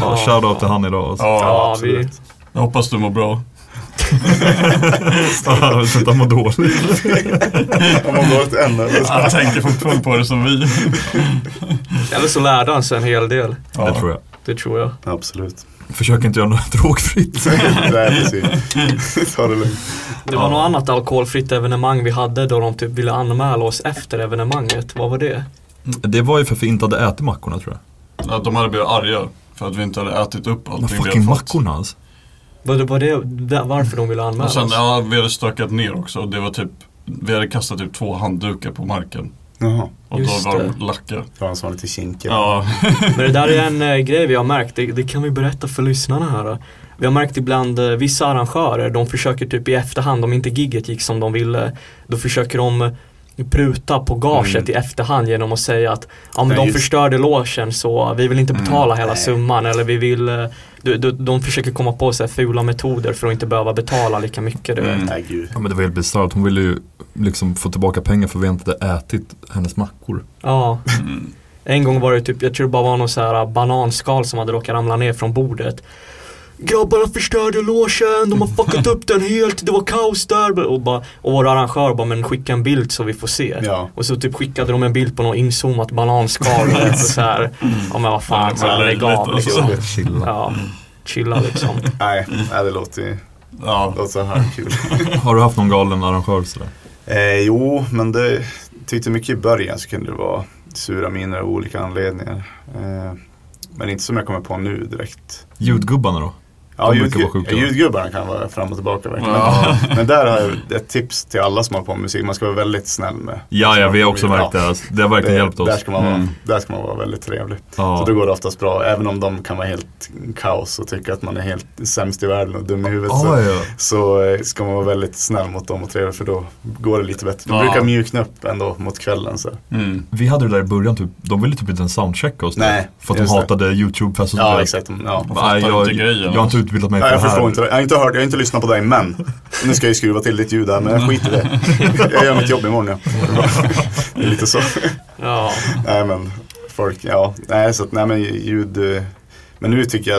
D: Ja, Shoutout till han idag. Alltså.
F: Ja,
C: Ja, vi,
F: jag hoppas du mår bra.
D: Ja, så att han mår dåligt.
B: Till en eller så.
F: Han tänker fortfarande på det som vi.
C: eller så lärde han sig en hel del.
D: Det tror jag.
C: Det tror jag.
B: Absolut.
D: Försök inte göra något drogfritt.
B: Nej, precis. Ta det lugnt.
C: Det var något annat alkoholfritt evenemang vi hade då de typ ville anmäla oss efter evenemanget. Vad var det?
D: Det var ju för att vi inte hade ätit mackorna tror jag.
F: Att de hade blivit arga för att vi inte hade ätit upp allting vi
D: fucking
F: hade fått.
D: mackorna alltså.
C: Var det, var det där- varför de ville anmäla
F: Och sen,
C: oss?
F: ja, vi hade stökat ner också. Och det var typ, vi hade kastat typ två handdukar på marken.
B: Jaha.
F: Och
C: Just
F: då var
C: det.
F: de lacka.
B: Det var en som var lite kinkig.
F: Ja,
C: Men det där är en eh, grej vi har märkt, det, det kan vi berätta för lyssnarna här. Vi har märkt ibland eh, vissa arrangörer, de försöker typ i efterhand, om inte gigget gick som de ville, då försöker de eh, pruta på gaget
B: Mm.
C: i efterhand genom att säga att ja men de
B: just-
C: förstörde logen så vi vill inte betala hela
B: nej.
C: summan eller vi vill eh, de, de, de försöker komma på så här fula metoder för att inte behöva betala lika mycket du vet.
F: Mm.
B: Nej.
D: Ja men det var helt bisarrt. Hon ville ju liksom få tillbaka pengar för vi inte hade ätit hennes mackor.
C: Ja.
F: Mm.
C: En gång var det typ, jag tror det bara var någon så här bananskal som hade råkat ramla ner från bordet. Grabbarna förstörde logen, de har fuckat upp den helt, det var kaos där. Och, bara, och vår arrangör bara, men skicka en bild så vi får se.
B: Ja.
C: Och så typ skickade de en bild på något inzoomat bananskal. och så här, ja men vad fan, så här, lägg av liksom.
D: Chilla.
C: Ja, chilla liksom.
B: Nej, nej, det låter ju
F: ja.
B: låter så här kul.
D: Har du haft någon galen arrangör sådär?
B: Eh, jo, men det tyckte mycket i början så kunde det vara sura miner av olika anledningar. Eh, men inte som jag kommer på nu direkt.
D: Ljudgubbarna då?
B: Ja,
D: De brukar
B: ljudgu-
D: vara sjuka,
B: ja,
D: va?
B: ljudgubbarna kan vara fram och tillbaka verkligen.
F: Ja.
B: Men där har jag ett tips till alla som håller på med musik. Man ska vara väldigt snäll med.
D: Ja, ja vi har också märkt det.
B: Ja,
D: Alltså. Det har verkligen hjälpt
B: Där
D: oss.
B: ska, man vara,
F: Mm.
B: där ska man vara väldigt trevlig.
D: Ja.
B: Så då går det oftast bra. Även om de kan vara helt kaos och tycka att man är helt sämst i världen och dum i huvudet.
D: Ah,
B: så,
D: ja.
B: så eh, ska man vara väldigt snäll mot dem och trevlig för då går det lite bättre. De
F: Ja.
B: brukar mjukna upp ändå mot kvällen. Så.
F: Mm.
D: Vi hade det där i början, typ, de ville typ inte ens soundchecka oss.
B: Nej,
D: För att de
B: det.
D: hatade YouTube-fest och
B: Ja,
D: sådär.
B: exakt. Ja.
D: Nej,
F: fattar
D: jag,
F: grejen,
D: jag har inte
F: alltså.
D: Utbildat mig
B: Nej,
D: för
B: jag
D: det här.
B: förstår inte det. Jag har inte hört, jag har inte lyssnat på dig men nu ska jag ju skruva till ditt ljud här men jag skiter i det. Jag gör mitt jobb imorgon ja. Det är lite så.
C: Ja.
B: Nej men folk, ja. Nej så att, nej men ljud. Men nu tycker jag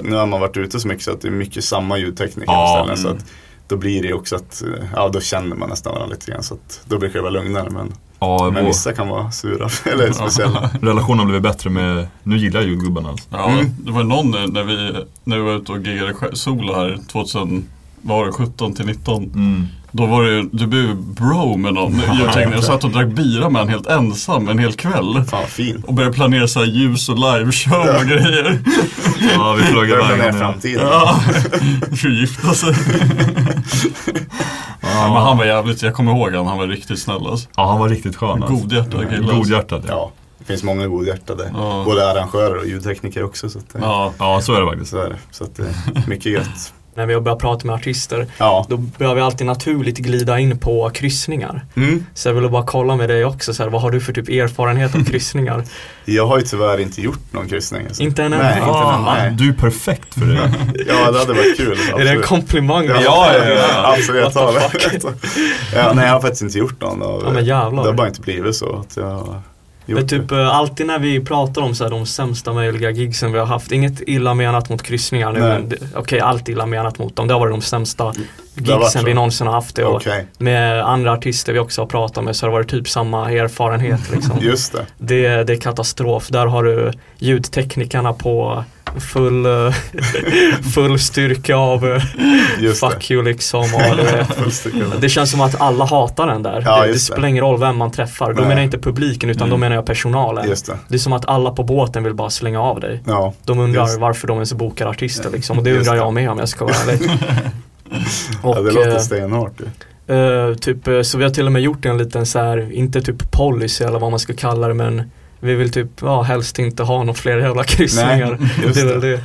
B: Nu har man varit ute så mycket så att det är mycket samma ljudtekniker
D: Ja,
B: på ställen. Så att då blir det också att, ja då känner man nästan varandra lite grann. Så att då det vara lugnare. Men,
D: Ja,
B: men vissa kan vara sura eller speciella.
D: relation har blivit bättre med, nu gillar jag ljudgubbarna alltså.
F: Ja, det var någon eh, när vi, när vi var ute och giggade solo här 2017 till 19.
D: Mm.
F: Då var det du blev bro med någon. Jag, tänkte, jag satt och drack bira med en helt ensam en hel kväll.
B: Fan fin.
F: Och började planera så här ljus och liveshow och grejer.
D: Ja, vi flög iväg.
B: planera
D: nu.
B: framtiden.
F: Ja, gifta sig. Ja, men han var jävligt, jag kommer ihåg han, han var riktigt snäll alltså.
D: Ja, han var riktigt skön alltså.
F: Godhjärtad kille. alltså.
D: Godhjärtad, ja.
B: Ja, det finns många godhjärtade.
F: Ja.
B: Både arrangörer och ljudtekniker också. Så, att,
F: Ja,
D: Ja, så är det faktiskt.
B: så är det. Så att, mycket gött.
C: När vi har börjat prata med artister,
B: Ja.
C: då börjar vi alltid naturligt glida in på kryssningar.
B: Mm.
C: Så jag ville bara kolla med dig också, så här, vad har du för typ erfarenhet av kryssningar?
B: Jag har ju tyvärr inte gjort någon kryssning. alltså.
C: Inte än
B: Nej,
C: än?
B: inte
C: Ah,
B: nej.
D: Du är perfekt för det.
B: Ja, det hade varit kul.
C: Är det en
B: absolut.
C: komplimang?
B: Ja,
D: Ja, ja, ja.
B: Absolut, jag tar
C: What the
B: det. ja, nej, jag har faktiskt inte gjort någon. Av,
C: Ja, men jävlar.
B: Det har bara inte blivit så att jag
C: Men typ
B: det.
C: eh, alltid när vi pratar om så här, de sämsta möjliga gigsen vi har haft, inget illa menat mot kryssningar nu men det- okej allt illa menat mot dem, det har varit de sämsta
B: varit
C: gigsen vi någonsin har haft. Och
B: Okej,
C: Med andra artister vi också har pratat med så har det varit typ samma erfarenhet liksom.
B: just det.
C: det, det är katastrof, där har du ljudteknikerna på full, eh, full styrka av eh,
B: Just
C: fuck you liksom. Och det,
B: det.
C: det känns som att alla hatar den där.
B: Ja,
C: det, det
B: det.
C: spelar ingen roll vem man träffar. Då
B: Nej. Mm.
C: menar jag inte publiken utan då menar jag personalen.
B: Det.
C: Det är som att alla på båten vill bara slänga av dig.
B: Ja,
C: De undrar
B: Just.
C: varför de ens bokar artister liksom. Och det undrar
B: det.
C: jag med om jag ska vara ärlig.
B: ja det låter
C: eh,
B: stenhårt ju.
C: eh, typ, eh, så vi har till och med gjort en liten så här, inte typ policy eller vad man ska kalla det men vi vill typ, ja helst inte ha några fler jävla kryssningar.
B: Nej, just
C: det är väl
B: det.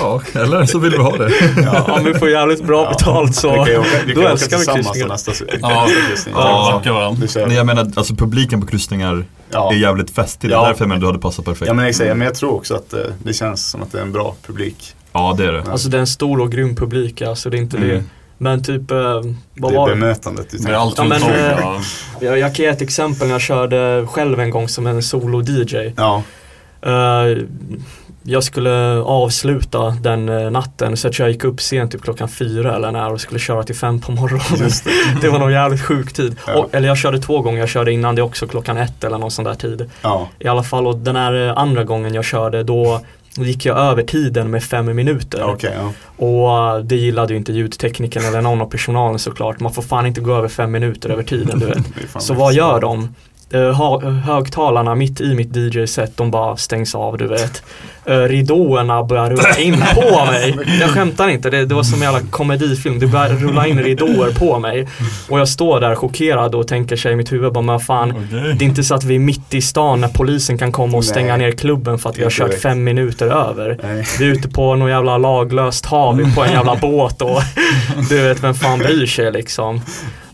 D: Ja, eller så vill vi ha det.
C: Ja, om vi får jävligt bra betalt så
B: vi kan åka, vi
C: då
B: kan åka
C: älskar vi kryssningar.
B: nästa
F: Ja. Ja,
B: kör.
D: Nej jag menar, alltså publiken på kryssningar
B: Ja.
D: är jävligt festig. Det är
B: Ja.
D: därför jag menar du hade passat perfekt.
B: Ja men exakt, men jag tror också att eh, det känns som att det är en bra publik.
D: Ja, det är det.
C: Alltså det är en stor och grym publik, alltså det är inte det. Men typ, eh, vad
B: det är
C: var det?
B: bemötandet du tänker på.
C: Ja, eh,
F: ja.
C: Jag, jag kan ge ett exempel när jag körde själv en gång som en solo-DJ.
B: Ja,
C: Eh, jag skulle avsluta den natten så att jag gick upp sent, typ klockan fyra eller när och skulle köra till fem på morgonen.
B: det.
C: det var nog jävligt sjuk tid.
B: Ja.
C: Och, eller jag körde två gånger, jag körde innan det också klockan ett eller någon sån där tid.
B: Ja,
C: I alla fall och den här andra gången jag körde då gick jag över tiden med fem minuter.
B: okej. ja.
C: Och uh, det gillade ju inte ljudteknikern eller någon av personalen såklart. Man får fan inte gå över fem minuter över tiden du vet. Så vad gör de? Ha- högtalarna mitt i mitt DJ-set, de bara stängs av du vet. Uh, ridåerna börjar rulla in på mig. Jag skämtar inte, det, det var som en jävla komedifilm. Det börjar rulla in ridåer på mig. Och jag står där chockerad och tänker sig i mitt huvud bara, men fan.
F: Okej.
C: Det är inte så att vi är mitt i stan när polisen kan komma och stänga
B: Nej.
C: ner klubben för att vi har kört
B: direkt.
C: fem minuter över.
B: Nej.
C: Vi är ute på någon jävla laglöst hav på en jävla båt och du vet vem fan bryr sig liksom.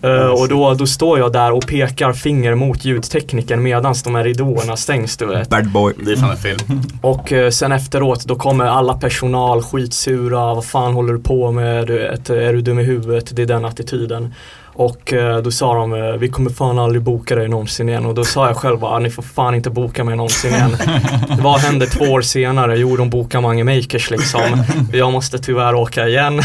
C: Eh, och då, då står jag där och pekar finger mot ljudtekniken medans de här ridåerna stängs du vet.
D: Bad boy.
B: Det är fan en film.
C: Och eh, sen efteråt då kommer alla personal skitsura, vad fan håller du på med, du vet, är du dum i huvudet, det är den attityden. Och eh, då sa de, eh, vi kommer fan aldrig boka dig någonsin igen. Och då sa jag själv bara, ni får fan inte boka mig någonsin igen. Vad hände två år senare? Jo, de bokar Mange Makers liksom. Jag måste tyvärr åka igen.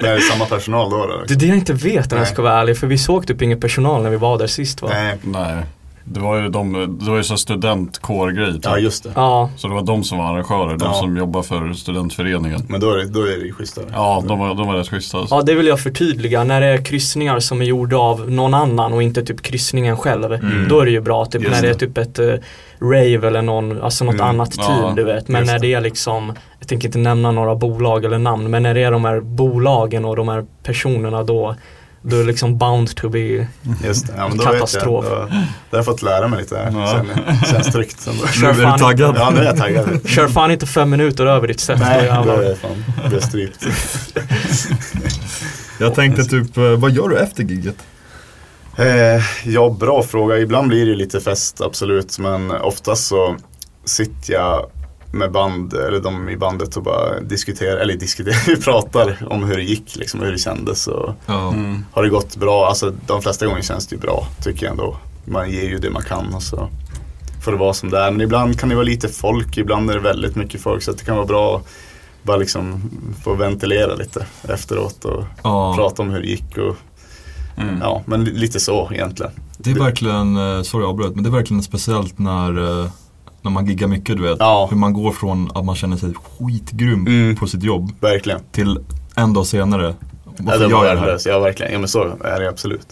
B: Men är det samma personal då? eller?
C: Det är det jag inte vet om jag ska vara ärlig, för vi såg typ ingen personal när vi var där sist va?
B: Nej,
F: Nej. Det var ju de, det var ju så studentkårgrej typ.
B: ja just det.
C: Ja,
F: Så det var de som var arrangörer, de
B: Ja.
F: som jobbar för studentföreningen.
B: Men då är det, då är det ju schysstare.
F: Ja, de var, de var rätt schyssta. Alltså.
C: Ja det vill jag förtydliga, när det är kryssningar som är gjorda av någon annan och inte typ kryssningen själv. Då är det ju bra, typ
B: Just
C: när det är typ ett eh, rave eller någon, alltså något
B: Mm.
C: annat
F: Ja,
C: team du vet. Men när det är liksom, jag tänker inte nämna några bolag eller namn, men när det är de här bolagen och de här personerna då då är liksom bound to be
B: Just det. Ja, men då
C: Katastrof.
B: Vet jag, då, då har jag fått lära mig lite här.
F: Ja.
B: Känner, känns tryggt. ändå.
D: Nu är du taggad.
B: Ja, nu är jag taggad.
C: Kör fan inte fem minuter över ditt sätt
B: Nej,
C: då
B: är jag fan det är strypt.
D: Jag tänkte typ, eh, vad gör du efter giget?
B: Eh, ja, bra fråga. Ibland blir det lite fest, absolut. Men oftast så sitter jag med band, eller de i bandet och bara diskuterar, eller diskuterar, vi pratar om hur det gick, liksom, hur det kändes. Och
D: Ja.
F: Mm.
B: har det gått bra? Alltså de flesta gånger känns det ju bra, tycker jag ändå. Man ger ju det man kan och så får det vara som det är. Men ibland kan det vara lite folk, ibland är det väldigt mycket folk. Så att det kan vara bra att bara liksom få ventilera lite efteråt och
D: Ja.
B: prata om hur det gick. Och,
F: Mm.
B: ja, men li- lite så egentligen.
D: Det är verkligen, eh, sorry jag avbröt, men det är verkligen speciellt när, eh, när man giggar mycket du vet.
B: Ja.
D: Hur man går från att man känner sig skitgrym
B: Mm.
D: på sitt jobb
B: Verkligen.
D: till en dag senare. Varför
B: ja,
D: gör jag det här?
B: Ja, verkligen. Ja, men så är det absolut.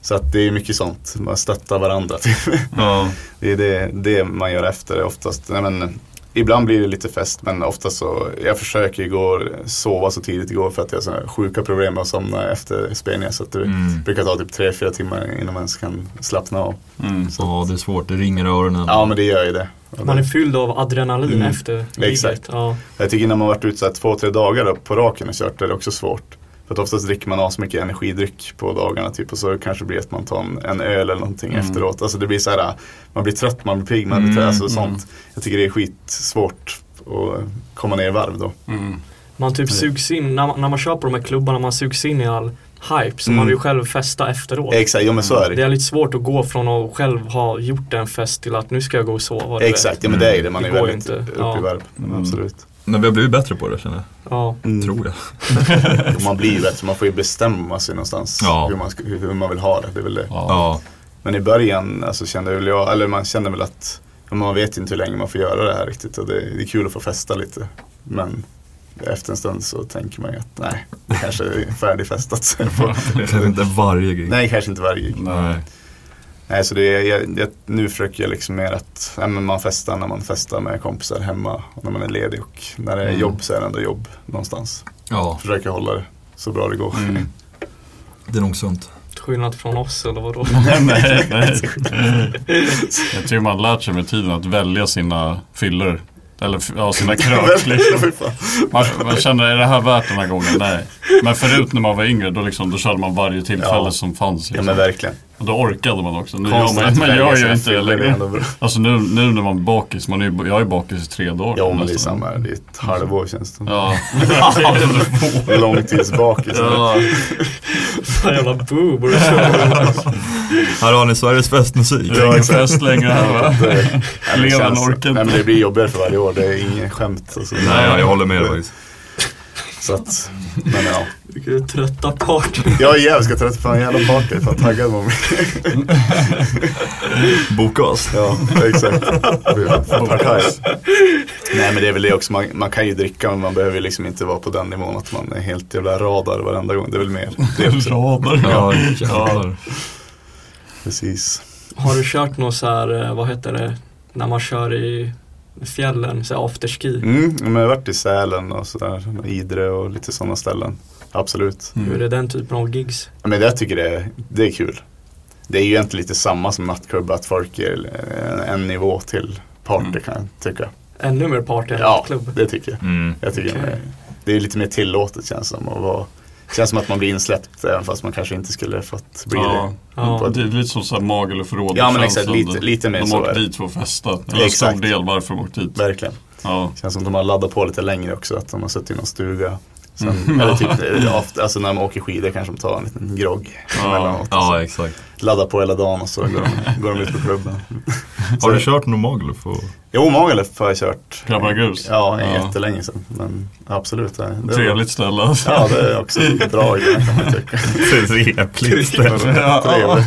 B: Så att det är mycket sånt. Man stöttar varandra. Typ.
D: Ja.
B: Det är det, det man gör efter oftast. Nej, men, ibland blir det lite fest men ofta så, jag försöker igår sova så tidigt igår för att jag har sjuka problem med att somna efter spelningar. Så att det
D: Mm.
B: brukar ta typ 3-4 timmar innan man ens kan slappna av.
F: Mm.
D: Ja, det är svårt. Det ringer i öronen.
B: Ja men det gör ju det.
C: Man
B: det-
C: är fylld av adrenalin
B: Mm.
C: efter
B: Exakt.
C: giget. Ja.
B: Jag tycker när man varit ute så två, tre dagar på raken och kört är det också svårt. För att oftast dricker man så mycket energidryck på dagarna typ och så kanske det blir att man tar en, en öl eller någonting
F: Mm.
B: efteråt. Alltså det blir så här, man blir trött, man blir pigg, man blir trött, alltså sånt. Jag tycker det är skitsvårt att komma ner i varv då.
F: Mm.
C: Man typ sugs in, när man, när man kör på de här klubbarna, man sugs in i all hype. Så
B: Mm.
C: man vill ju själv festa efteråt.
B: Exakt, jo men så är det.
C: Det är lite svårt att gå från att själv ha gjort en fest till att nu ska jag gå och sova.
B: Exakt,
C: vet.
B: ja men det är det. Man
C: Det
B: är väldigt
C: inte.
B: uppe
C: Ja.
B: i varv.
F: Mm.
B: Absolut.
D: Men vi har blivit bättre på det känner jag.
C: Ja.
B: Mm.
D: Tror jag.
B: Man blir ju bättre, man får ju bestämma sig någonstans
D: Ja.
B: hur, man ska, hur, man vill ha det. det, är väl det.
F: Ja.
B: Men i början alltså, kände väl jag, eller man känner väl att man vet inte hur länge man får göra det här riktigt och det, det är kul att få festa lite. Men efter en stund så tänker man ju att nej, det kanske är färdigfestat.
D: Kanske inte varje gig.
B: nej, kanske inte varje gig.
F: Nej.
B: Nej, så det är, jag, jag, nu försöker jag liksom mer att ja, men man festar när man festar med kompisar hemma och när man är ledig och när det är
F: Mm.
B: jobb så är det ändå jobb någonstans.
D: Ja,
B: Försöker hålla det så bra det går.
F: Mm.
D: det är nog sunt.
C: Skillnad från oss eller vadå?
F: nej, nej. Jag tycker man lärt sig med tiden att välja sina fyllor. Eller ja, sina krök. Liksom. Man, man känner, är det här värt den här gången? Nej. Men förut när man var yngre, då, liksom, då körde man varje tillfälle
B: Ja.
F: som fanns.
B: ja
F: Liksom.
B: men verkligen.
F: Och då orkade man också. Nu gör man, man gör ju inte det längre. Alltså nu, nu när man är bakis, man är, ju- jag är bakis i tre dagar.
B: Ja men det är samma, det är ett halvår känns det
F: Ja.
B: Långtidsbakis.
F: ja.
C: Fan jävla boo, borde köra.
D: Här har ni Sveriges festmusik.
F: Det är ingen fest längre här Levern orkar inte.
B: nej, men det blir jobbigare för varje år, det är ingen skämt. Alltså.
D: Nej, jag håller med dig faktiskt.
B: Så att, men ja.
C: Vilket trötta party.
B: Jag är jävligt ska trött på en jävla party, fan taggad på mig.
D: Boka oss.
B: Ja, exakt. Partaj. Nej men det är väl det också, man, man kan ju dricka men man behöver ju liksom inte vara på den nivån att man är helt jävla radar varenda gång. Det är väl mer det.
F: Radar.
D: Ja, jävlar.
B: Precis.
C: Har du kört något så här, eh, vad heter det, när man kör i fjällen, så afterski?
B: Mm, men jag har varit i Sälen och sådär, Idre och lite sådana ställen. Absolut.
C: Hur är den typen av gigs?
B: Ja, Men jag tycker det är, det är kul. Det är ju egentligen lite samma som nattklubb, att folk är en, en nivå till party
F: Mm.
B: kan jag tycka.
C: Ännu mer party än
B: Ja,
C: klubb?
B: det tycker jag.
D: Mm.
B: jag tycker
C: Okej.
B: det, det är lite mer tillåtet känns som. att vara- känns som att man blir insläppt även fast man kanske inte skulle fått bli
F: Ja.
C: Ja.
F: Det är lite som så här Magaluf-förråd.
B: Ja, men exakt, lite- lite mer
F: De
B: så är det.
F: dit för att festa. Eller en
B: Exakt.
F: stor del varför de åkt dit.
B: det. Verkligen.
F: Ja.
B: Känns som att de har laddat på lite längre också. Att de har suttit i någon stuga. Sen,
F: Mm.
B: Eller typ, alltså när man åker skidor kanske de tar en liten grogg emellanåt. och så
D: Ja, exakt.
B: Laddar på hela dagen och så går de, går de ut på klubben.
D: Har du kört någon Magaluf? Och...
B: Jo, Magaluf har jag kört.
F: Grabbarna grus.
B: Ja,
F: Ja.
B: jättelänge sedan. Men absolut. Det, det
F: Trevligt ställe alltså.
B: Ja, det är också bra idé kan man tycka.
D: Trevligt ställe.
F: Ja.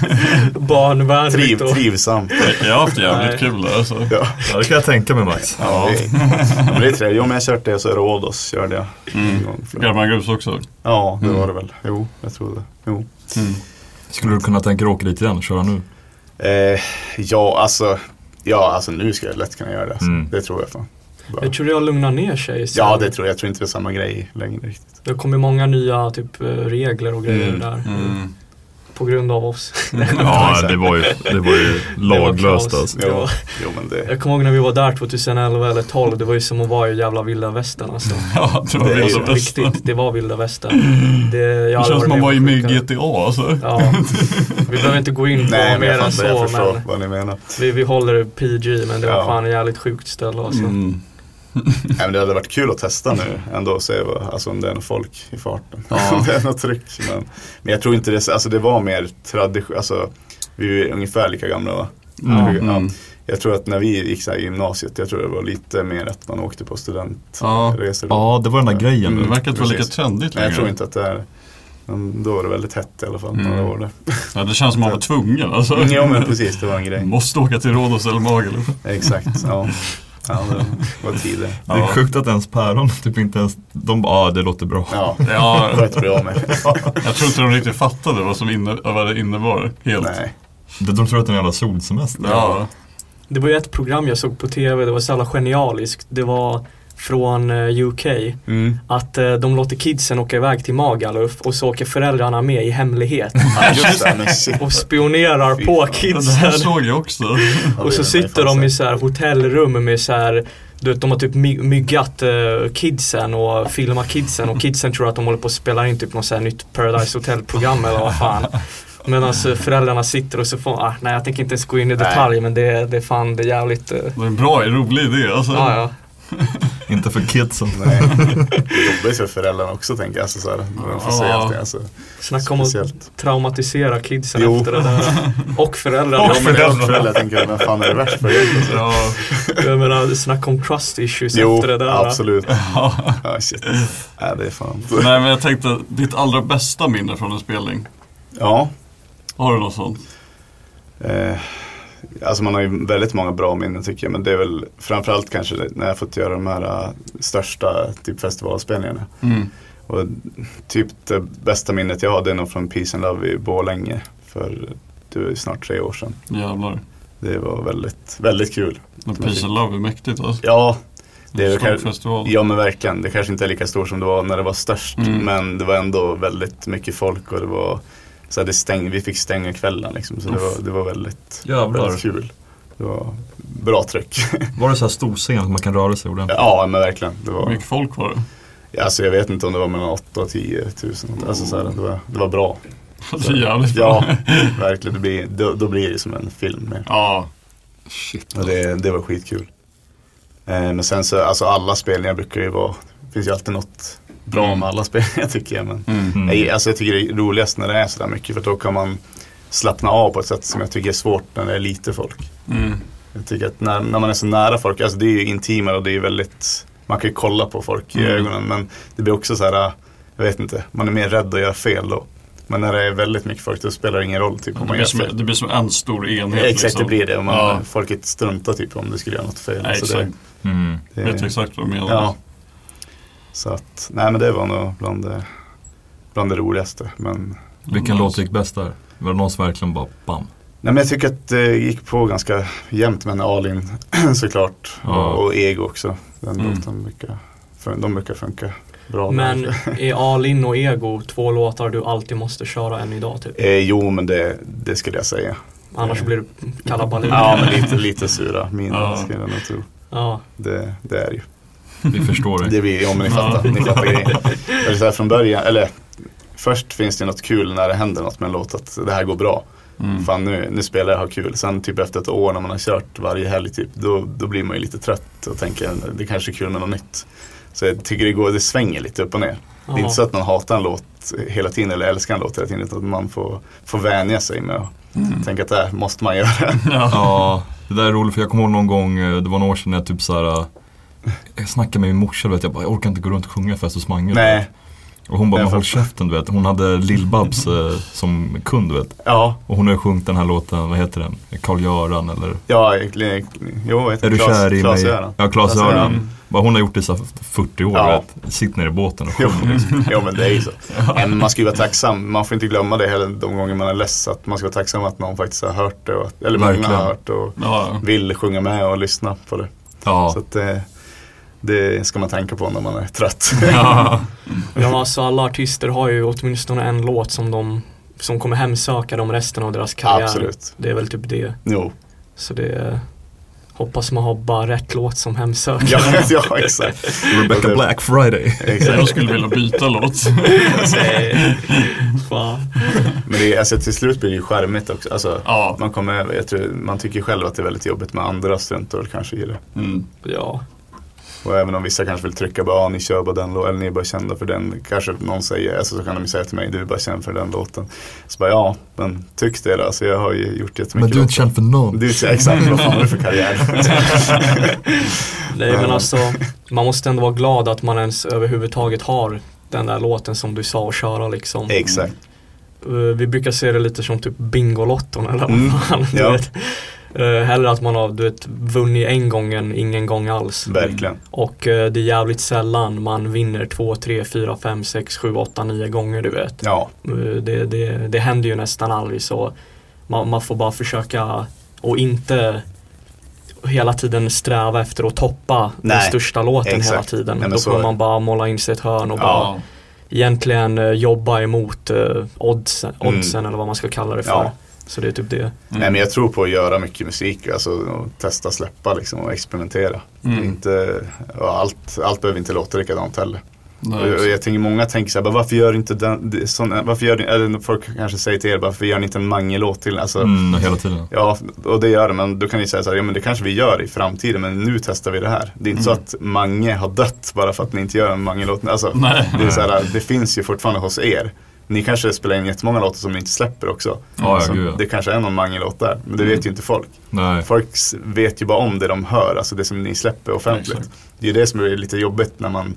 C: Barnvänligt
B: Triv,
C: och...
B: trivsamt.
F: Jag har haft jävligt
C: Nej.
F: kul där alltså.
B: Ja,
D: Ja, det kan jag tänka mig Max.
B: ja. Det, är, men det är trevligt. Jo, men jag har kört det och så Rhodos körde jag.
F: Mm. grus också.
B: Ja, det
F: Mm.
B: var det väl. Jo, jag tror det. Jo.
D: Skulle du kunna tänka dig åka dit igen och köra nu?
B: Eh, ja, alltså, ja, alltså nu ska jag lätt kunna göra det. Alltså.
D: Mm.
B: Det tror jag fan. Bara-
C: Jag tror det har lugnat ner sig. så
B: Ja, det tror jag. Jag tror inte det är samma grej längre riktigt.
C: Det kommit många nya typ eh, regler och grejer
B: Mm,
C: där.
F: Mm.
C: På grund av oss.
D: Ja, det var ju, det var ju laglöst alltså.
C: Det
B: Jo, men det...
C: Jag kommer ihåg när vi var där 2011 eller 12, det var ju som att vara i jävla vilda västern alltså.
F: Ja, det var
B: Det ju
F: så
B: det.
F: bästa.
C: Riktigt, det var vilda västern. Det, jag
F: Det känns som man
C: varit
F: var i
C: med.
F: GTA alltså.
C: Ja, vi behöver inte gå in på
B: Nej,
C: mer än
B: fattar. Jag
C: så
B: förstår
C: men
B: vad ni menar.
C: vi, vi håller det PG men det var
B: Ja.
C: fan ett jävligt sjukt ställe alltså.
F: Mm.
B: Nej, men det hade varit kul att testa nu ändå och se vad, alltså, om det är något folk i farten.
F: Ja.
B: om det är något tryck. Men, men jag tror inte det, alltså det var mer tradition, alltså vi är ungefär lika gamla va?
F: Mm.
B: Ja.
F: Mm.
B: Jag tror att när vi gick så i gymnasiet, jag tror det var lite mer att man åkte på
F: Ja.
B: studentresor.
D: Ja, det var den där grejen.
B: Mm.
F: Det verkar inte vara lika trendigt
B: Nej, jag
F: längre.
B: tror inte att det är men då var det väldigt hett i alla fall,
F: Mm.
B: några år där.
F: Ja, det känns som man var tvungen alltså.
B: Jo men precis, det var en grej.
F: Måste åka till Rhodos eller Magaluf.
B: Exakt, ja. Ja, det var tider.
D: Det är sjukt att ens päron typ inte ens, de bara, ah, det låter bra.
B: Ja,
F: Ja,
B: det inte bra med.
F: jag tror inte de riktigt fattade vad, som inne, vad det innebar helt.
B: Nej.
D: De tror att det är en jävla solsemester.
F: Ja.
C: Det var ju ett program jag såg på TV, det var så jävla genialiskt. Det var från eh, UK.
B: Mm.
C: Att eh, de låter kidsen åka iväg till Magaluf och så åker föräldrarna med i hemlighet. Och spionerar på
B: fan.
F: Det
C: kidsen.
F: här såg jag också.
C: Och så sitter de i
B: så.
C: här hotellrum med så här du vet, de har typ my- myggat eh, kidsen och filmat kidsen och kidsen tror att de håller på att spela in typ något så här nytt Paradise Hotel-program eller vad fan. Medan föräldrarna sitter och så får, ah, nej jag tänker inte ens gå in i detalj men det, det är fan det är jävligt, eh,
F: Det är en bra, rolig idé alltså.
C: ja ja.
D: Inte för kidsen.
B: Nej. Jobbigt för föräldrarna också tänker jag. Alltså, så här, när de får se
F: Ja.
B: allting. Alltså.
C: Snacka om att traumatisera kidsen
B: Jo.
C: efter det där. Och föräldrarna.
B: Det är också föräldrar tänker jag, vem fan är det värst för egentligen?
F: Ja,
C: Jag menar, snacka om trust issues
B: Jo,
C: efter det där.
B: absolut. Ja, shit. Nej, det är fan.
F: nej men jag tänkte, ditt allra bästa minne från en spelning?
B: Ja,
F: Har du något sånt?
B: Eh, alltså man har ju väldigt många bra minnen tycker jag. Men det är väl framförallt kanske när jag fått göra de här äh, största typ festivalspelningarna.
F: Mm.
B: Och typ det bästa minnet jag har det är nog från Peace and Love i Borlänge. För det var ju snart tre år sedan.
F: Jävlar.
B: Det var väldigt, väldigt kul.
F: Men Peace and Love är mäktigt alltså.
B: Ja, det är
F: Stor
B: kanske,
F: festival.
B: ja men verkligen. Det kanske inte är lika stort som det var när det var störst.
F: Mm.
B: Men det var ändå väldigt mycket folk och det var så det stäng, vi fick stänga kvällen liksom. Så det var, det var väldigt,
D: Jävlar.
B: väldigt kul. Det var bra tryck.
D: Var det så här stor scen att man kan röra sig ordentligt?
B: ja men verkligen. Det
F: Hur
B: var,
F: mycket folk var det?
B: alltså, jag vet inte om det var mellan 8 och 10 tusen. Alltså, så här, det, var, det var bra.
F: Det är jävligt bra.
B: Ja, verkligen. Det blir, då, då blir det som en film. Mer.
F: Ja.
D: Shit.
B: Och det, det var skitkul. Eh, men sen så, alltså alla spelningar brukar ju vara, det finns ju alltid något bra
F: Mm.
B: med alla spelningar tycker jag. Men
F: Mm.
B: jag, alltså jag tycker det är roligast när det är sådär mycket för då kan man slappna av på ett sätt som jag tycker är svårt när det är lite folk.
F: Mm.
B: Jag tycker att när, när man är så nära folk, alltså det är ju intimare och det är väldigt, man kan ju kolla på folk i
F: Mm.
B: ögonen men det blir också så här, jag vet inte, man är mer rädd att göra fel då. Men när det är väldigt mycket folk då spelar det ingen roll typ om
F: Det blir, som,
B: fel.
F: det blir som en stor enhet.
B: Exakt
F: liksom.
B: det blir det, man,
F: Ja.
B: folket struntar typ om du skulle göra något fel.
F: Nej,
B: Så det,
F: exakt.
D: Mm.
B: det,
F: Vet exakt vad du menar.
B: Ja. Så att, nej men det var nog bland det, bland det roligaste. Men,
D: Vilken låt gick bäst där? Var det någon som verkligen bara bam?
B: nej men jag tycker att det gick på ganska jämnt med Alin såklart.
D: Ja.
B: Och, Ego också. Den
F: Mm.
B: låten brukar, de brukar funka bra.
C: Men
B: där.
C: är All In och Ego två låtar du alltid måste köra än idag typ?
B: eh, jo men det, det skulle jag säga.
C: Annars blir det kalabalik.
B: Ja men lite, lite sura minnen
F: Ja.
B: skulle jag nog tro.
C: Ja.
B: Det, det är det ju.
D: Vi förstår dig.
B: Det blir, ja men ni fattar, ni fattar grejen. Det är så här från början, eller först finns det något kul när det händer något med en låt att det här går bra.
F: Mm.
B: Fan nu, nu spelar jag och har kul. Sen typ efter ett år när man har kört varje helg typ, då, då blir man ju lite trött och tänker det kanske är kul med något nytt. Så jag tycker det går, det svänger lite upp och ner. Det är inte så att man hatar en låt hela tiden eller älskar en låt hela tiden utan att man får, får vänja sig med att tänka att det här måste man göra.
D: Ja, det där är roligt för jag kommer ihåg någon gång, eh, det var några år sedan när jag typ såhär äh, Jag snackade med min morsa, vet, jag bara, jag orkar inte gå runt och sjunga fest hos Mange.
B: Nej.
D: Och hon bara, men håll käften du vet. Hon hade Lill-Babs eh, som kund du vet.
B: ja,
D: Och hon har ju sjungit den här låten, vad heter den? Karl-Göran eller?
B: ja, jo, jag vet
D: Är du
B: Klas-
D: kär i mig?
B: Klas-Göran.
D: Ja, Klas-Göran. Bara, Hon har gjort det i så här 40 år,
B: Ja.
D: vet. Sitt ner i båten och
B: Jo,
D: sjung liksom.
B: jo men det är ju så. Men man ska ju vara tacksam. Man får inte glömma det heller de gånger man är less. Att man ska vara tacksam att någon faktiskt har hört det. Och, eller många har hört och
F: Ja,
B: vill sjunga med och lyssna på det.
D: Ja.
B: Så att det, det ska man tänka på när man är trött.
D: ja.
C: Ja, alltså alla artister har ju åtminstone en låt som de som kommer hemsöka dem resten av deras karriär.
B: Absolut.
C: Det är väl typ det.
B: jo,
C: Så det hoppas man har bara rätt låt som hemsöker.
B: ja, ja exakt.
D: Rebecca Black Friday.
F: jag
B: exakt.
F: skulle vilja byta låt.
C: Fan.
B: Men det är, alltså, till slut blir det ju charmigt också. Alltså,
F: Ja.
B: man, kommer över, jag tror, man tycker själv att det är väldigt jobbigt med andra struntar kanske i det.
F: Mm.
C: Ja.
B: Och även om vissa kanske vill trycka bara, ah, ni kör bara den låten, eller ni är bara kända för den. Kanske någon säger, alltså så kan de ju säga till mig, du är bara känd för den låten. Så bara, ja, men tyck det då. Alltså jag har ju gjort jättemycket
D: Men du är inte känd för någon.
B: Du är exakt, vad fan har du för karriär?
C: Nej men alltså, man måste ändå vara glad att man ens överhuvudtaget har den där låten som du sa att köra liksom.
B: exakt.
C: Eh, Vi brukar se det lite som typ Bingolotton eller vad
B: Mm,
C: fan. Du
B: ja.
C: Eh, hellre att man har du vet, vunnit en gång än ingen gång alls.
B: Verkligen.
C: Och eh, det är jävligt sällan man vinner två, tre, fyra, fem, sex, sju, åtta, nio gånger du vet.
B: Ja,
C: Eh, Det, det, det händer ju nästan aldrig så man, man får bara försöka och inte hela tiden sträva efter att toppa den
B: Nej,
C: största låten hela
B: exakt.
C: tiden.
B: Nej,
C: Då får man bara måla in sig ett hörn och bara
F: Ja.
C: egentligen eh, jobba emot eh, oddsen,
B: Mm.
C: oddsen eller vad man ska kalla det för.
B: Ja.
C: Så det är typ det.
B: Nej men jag tror på att göra mycket musik, alltså och testa släppa liksom och experimentera.
F: Mm.
B: Inte, och allt, allt behöver inte låta likadant heller.
F: Nej,
B: och, och jag tänker många tänker så här, bara, varför gör inte den, sån, varför gör ni, eller folk kanske säger till er, varför gör ni inte en Mange-låt till? Alltså,
D: Mm, hela tiden.
B: Ja, och det gör det, men då kan ni säga så här, ja men det kanske vi gör i framtiden, men nu testar vi det här. Det är inte så att Mange har dött bara för att ni inte gör en Mange-låt. Alltså,
F: Nej.
B: det, är så här, det finns ju fortfarande hos er. Ni kanske spelar in jättemånga låtar som ni inte släpper också.
D: Ja, ja,
B: Så
D: gud, ja.
B: Det kanske är någon Mange-låt där, men det vet ju inte folk.
D: Nej.
B: Folk vet ju bara om det de hör, alltså det som ni släpper offentligt.
F: Exakt.
B: Det är det som är lite jobbigt när man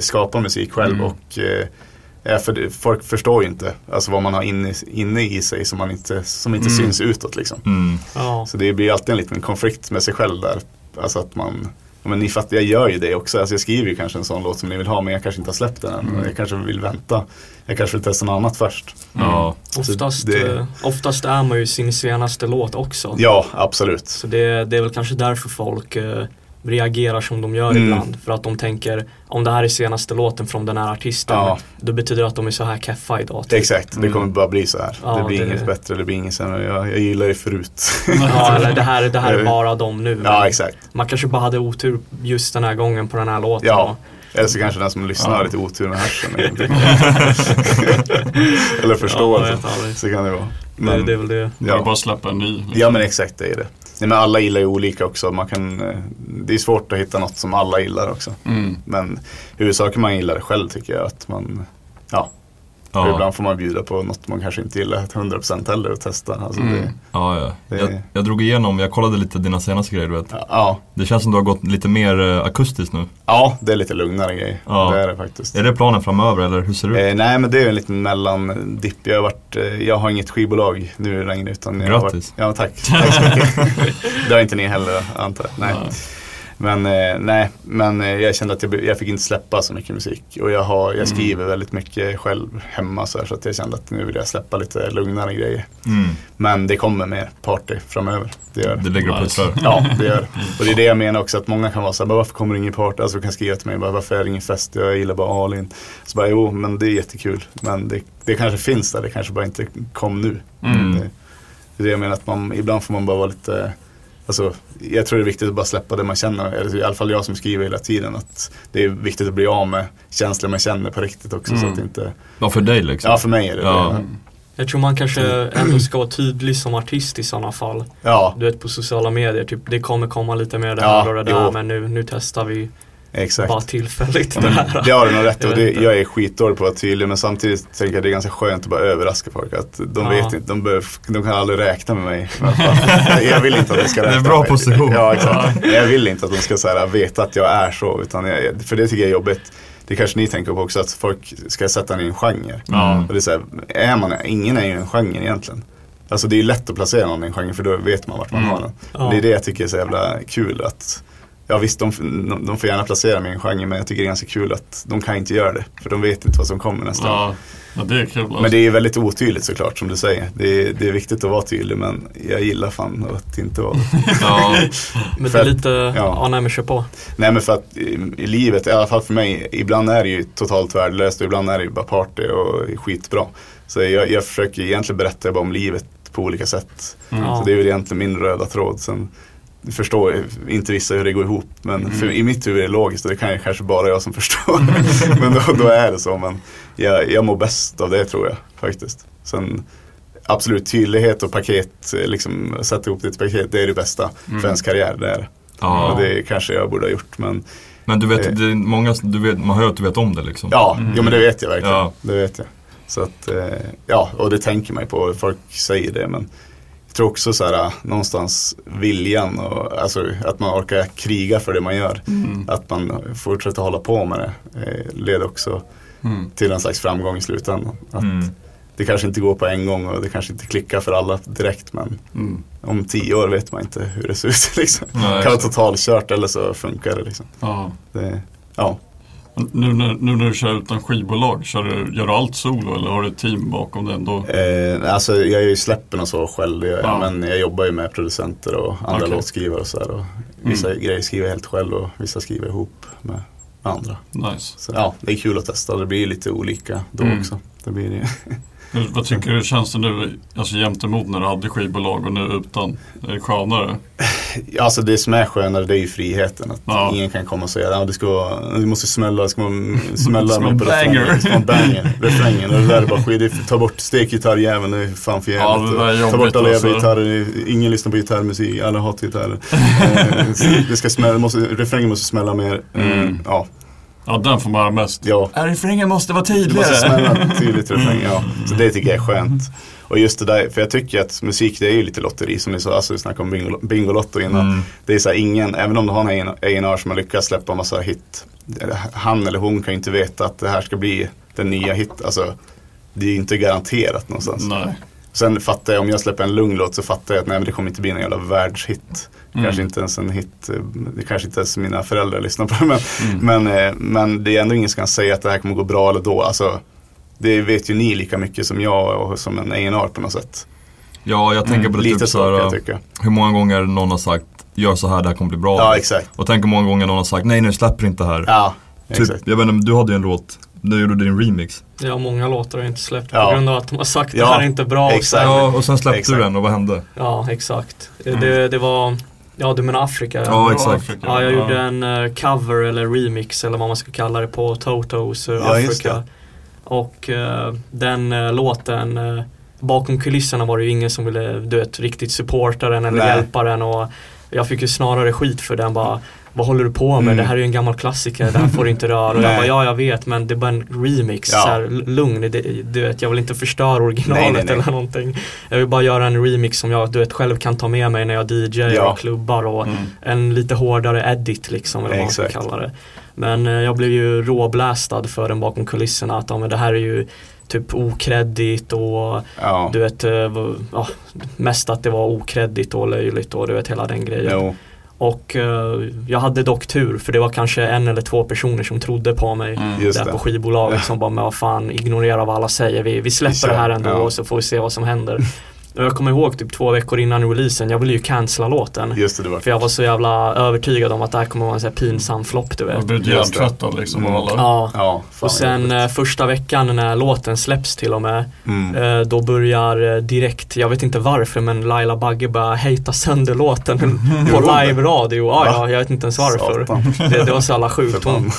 B: skapar musik själv
F: Mm.
B: och eh, för folk förstår ju inte alltså vad man har inne, inne i sig som, man inte, som inte
F: Mm.
B: syns utåt liksom.
D: Mm.
C: Ja.
B: Så det blir alltid en liten konflikt med sig själv där. Alltså att man, men ni fattar, jag gör ju det också. Alltså jag skriver ju kanske en sån låt som ni vill ha men jag kanske inte har släppt den än.
F: Mm.
B: Jag kanske vill vänta. Jag kanske vill testa något annat först.
D: Ja.
C: Oftast,
B: det-
C: eh, oftast är man ju sin senaste låt också.
B: Ja, absolut.
C: Så det, det är väl kanske därför folk eh, reagerar som de gör
B: Mm.
C: ibland. För att de tänker om det här är senaste låten från den här artisten.
B: Ja.
C: Då betyder det att de är så här keffa idag. typ.
B: Exakt, det kommer bara bli så här.
C: Ja,
B: det blir
C: det-
B: inget bättre, det blir inget sämre. Jag, jag gillar det förut.
C: Ja, eller det här, det här är bara de nu.
B: ja, exakt.
C: Man kanske bara hade otur just den här gången på den här låten.
B: Ja. Eller så kanske den som lyssnar har lite otur med hörseln. Eller
C: Ja,
B: förståelse.
C: aldrig.
B: så kan det vara.
C: det,
B: Men,
C: det är väl det.
F: Det är
B: ja.
F: bara att släppa en ny. liksom.
B: ja men exakt, det är det. Nej, men alla gillar ju olika också. Man kan, eh, det är svårt att hitta något som alla gillar också.
F: Mm.
B: Men huvudsaken man gillar själv tycker jag. Att man, ja,
D: Ja.
B: ibland får man bjuda på något man kanske inte gillar 100% heller och testa. Alltså
F: Mm.
B: det,
D: Ja, ja.
B: Det-
D: Jag, jag drog igenom, jag kollade lite dina senaste grejer du vet.
B: ja,
D: Det känns som du har gått lite mer eh, akustiskt nu.
B: ja, det är lite lugnare grej.
D: Ja.
B: Det är det faktiskt.
D: Är det planen framöver eller hur ser det ut?
B: Eh, nej men det är en liten mellandipp. Jag har, varit, eh, jag har inget skivbolag nu längre. Utan jag har
D: Grattis.
B: Varit, ja tack. tack så mycket. det har inte ni heller antar jag. Nej. Men, eh, nej, men eh, jag kände att jag, jag fick inte släppa så mycket musik. Och jag, har, jag skriver väldigt mycket själv hemma så, här, så att jag kände att nu vill jag släppa lite lugnare grejer.
D: Mm.
B: Men det kommer mer party framöver. Det gör det.
D: Och
F: Nice.
D: puttrar.
B: Ja, det gör det. Och det är det jag menar också att många kan vara så här, "Men varför kommer det ingen party? Alltså kan skriva till mig, bara, varför är det ingen fest? Jag gillar bara Alin. Så bara, jo men det är jättekul. Men det, det kanske finns där, det kanske bara inte kom nu.
F: Mm.
B: Det, det är det jag menar att man, ibland får man bara vara lite Alltså, jag tror det är viktigt att bara släppa det man känner, eller i alla fall jag som skriver hela tiden. Att det är viktigt att bli av med känslor man känner på riktigt också. Så
F: Mm.
B: att det inte,
D: Ja, för dig liksom.
B: ja för mig är det
D: Ja.
B: det.
C: Jag tror man kanske ändå ska vara tydlig som artist i sådana fall.
B: Ja,
C: Du vet på sociala medier, typ, det kommer komma lite mer det
B: Ja,
C: här och det där
B: jo.
C: men nu, nu testar vi
B: exakt.
C: bara tillfälligt det här.
B: Det har du nog rätt i
C: Jag
B: det, är skitdålig på att vara tydlig men samtidigt tänker jag det är ganska skönt att bara överraska folk. Att de
C: Ja.
B: vet inte, de, behöver, de kan aldrig räkna med mig. jag vill inte att de ska
D: Det är
B: räkna
D: en bra
B: med mig.
D: position.
B: Ja, exakt. Jag vill inte att de ska så här, veta att jag är så. Utan jag, för det tycker jag är jobbigt. Det kanske ni tänker på också, att folk ska sätta en i en genre.
D: Ja.
B: Och det är så här, är man, ingen är ju en genre egentligen. Alltså det är ju lätt att placera någon i en genre för då vet man vart man har den.
C: Ja.
B: Det är det jag tycker är så jävla kul att Ja visst, de, de får gärna placera mig i en genre men jag tycker det är ganska kul att de kan inte göra det. För de vet inte vad som kommer nästa.
F: Ja, ja, det är kul. Alltså.
B: Men det är väldigt otydligt såklart som du säger. Det är, det är viktigt att vara tydlig men jag gillar fan att inte vara.
D: Ja,
C: Men det är
B: att-
C: lite, ja,
B: ja.
C: nej men kör på.
B: Nej men för att i, i livet, i alla fall för mig, ibland är det ju totalt värdelöst och ibland är det ju bara party och skitbra. Så jag, jag försöker egentligen berätta bara om livet på olika sätt.
F: Mm.
B: Så det är väl egentligen min röda tråd. Sen förstår inte vissa hur det går ihop. Men för, i mitt huvud är det logiskt och det kan ju kanske bara jag som förstår. men då, då är det så. Men jag, jag mår bäst av det tror jag faktiskt. Sen absolut tydlighet och paket, eh, liksom sätta ihop ditt paket, det är det bästa för ens karriär. Det är
D: ja.
B: Och det kanske jag borde ha gjort. Men
D: Men du
B: Eh.
D: vet, är många, du vet, man hör att du vet om det liksom.
B: ja, jo, men det vet jag verkligen.
D: Ja.
B: Det vet jag. Så att, eh, ja, och det tänker man ju på. Folk säger det. Men jag tror också så här, någonstans viljan och alltså, att man orkar kriga för det man gör.
F: Mm.
B: Att man fortsätter hålla på med det eh, leder också
F: Mm.
B: till en slags framgång i slutändan. Att
D: Mm.
B: Det kanske inte går på en gång och det kanske inte klickar för alla direkt men
F: Mm.
B: om tio år vet man inte hur det ser ut. Liksom.
D: Nej,
B: det kan vara totalkört eller så funkar det. Liksom. Det ja.
F: Nu när, nu när du kör utan skivbolag, kör du, gör du allt solo eller har du ett team bakom det ändå?
B: Eh, alltså jag är ju släppen och så själv, gör jag,
F: Ja.
B: men jag jobbar ju med producenter och andra
F: Okej.
B: låtskrivare och så här, och Vissa grejer skriver jag helt själv och vissa skriver ihop med, med andra.
F: Nice.
B: Så ja, det är kul att testa, det blir lite olika då
F: Mm.
B: också. Det blir det.
F: Hur, vad tycker du, känns det nu, alltså jämt emot när du hade skivbolag och nu utan? Är det skönare?
B: Alltså det som är skönare det är ju friheten. Att
F: Ja.
B: ingen kan komma och säga att det ska vara, du måste smälla, det ska vara smälla med på
F: banger.
B: refrängen. Det ska vara banger. Refrängen. Och det där är bara skit. Det Ta bort stekgitarrjäveln, det är fan för
F: Ja,
B: jävligt.
F: det är
B: Ta bort alla jävla
F: alltså.
B: gitarrer. det Ingen lyssnar på gitarrmusik, alla hatar gitarrer. Eh, det ska smälla, måste, refrängen måste smälla mer. Eh,
F: Mm.
B: Ja,
F: Ja, den får man höra mest.
B: ja.
F: Refrängen måste vara
B: Det måste
F: tydligare.
B: smälla tydligt refräng, ja. Så det tycker jag är skönt. Och just det där, för jag tycker att musik det är ju lite lotteri som ni sa, alltså vi snackade om bingo, Bingolotto innan.
D: Mm.
B: Det är så här, ingen, även om du har en A&R som har lyckats släppa massa hit, han eller hon kan ju inte veta att det här ska bli den nya hit, alltså det är ju inte garanterat någonstans.
F: Nej.
B: Sen fattar jag, om jag släpper en lugn låt så fattar jag att nej men det kommer inte bli en jävla världshit.
F: Mm.
B: Kanske inte ens en hit, eh, det kanske inte ens mina föräldrar lyssnar på men,
F: Mm.
B: men, eh, men det är ändå ingen som kan säga att det här kommer gå bra eller då. Alltså, det vet ju ni lika mycket som jag och som en A&R på något sätt.
D: Ja, jag tänker på det
B: Lite
D: typ såhär, hur många gånger någon har sagt gör så här, det här kommer bli bra.
B: Ja exakt.
D: Och tänk hur många gånger någon har sagt nej, nu släpper inte här.
B: Ja,
D: typ,
B: exakt.
D: jag vet inte, du hade ju en låt, du gjorde din remix.
C: Ja, många låtar har jag inte släppt
B: Ja.
C: på grund av att de har sagt
B: Ja,
C: det här är inte bra. och
B: exakt.
C: sen-
D: Ja, och sen släppte
B: Exakt.
D: du den och vad hände?
C: Ja, exakt. Det, det var, ja du menar Afrika?
D: Ja, exakt.
F: Afrika.
C: Ja, jag gjorde en eh, cover eller remix eller vad man ska kalla det på Totos uh,
B: Ja,
C: Afrika. Och eh, den eh, låten, bakom kulisserna var det ju ingen som ville, du vet, riktigt supporta den eller
B: Nej.
C: hjälpa den och jag fick ju snarare skit för den bara vad håller du på med?
B: Mm.
C: Det här är ju en gammal klassiker, det här får du inte röra. Och jag bara, ja jag vet men det är bara en remix,
B: Ja.
C: så här, lugn. Det, du vet, jag vill inte förstöra originalet
B: Nej, nej, nej.
C: eller någonting. Jag vill bara göra en remix som jag du vet, själv kan ta med mig när jag DJar
B: Ja.
C: och klubbar och
F: Mm.
C: en lite hårdare edit liksom, eller vad man ska kalla det. Men eh, jag blev ju råblästad för den bakom kulisserna att ja, men det här är ju typ okreddigt och
B: Ja.
C: du vet, eh, ja, mest att det var okreddigt och löjligt och du vet hela den grejen.
B: Jo.
C: Och eh, jag hade dock tur för det var kanske en eller två personer som trodde på mig
F: Mm.
C: Där
B: det.
C: på skivbolaget som bara, men vad fan, ignorera vad alla säger. Vi, vi släpper
B: kör,
C: det här ändå
B: ja.
C: och så får vi se vad som händer. Jag kommer ihåg typ två veckor innan releasen, jag ville ju cancella låten.
B: Just det, det var
C: För jag var så jävla övertygad om att det här kommer vara en så här pinsam flopp du
F: Jag
C: vet.
B: Just det.
F: hjärntvättad liksom av
B: Mm.
F: alla.
C: Ja.
B: Ja, fan
C: Och sen eh, första veckan när låten släpps till och med
B: mm.
C: eh, Då börjar eh, direkt, jag vet inte varför men Laila Bagge bara hejta sönder låten på live-radio. Ja, ja, jag vet inte ens varför. Det, det var så jävla sjukt. Hon,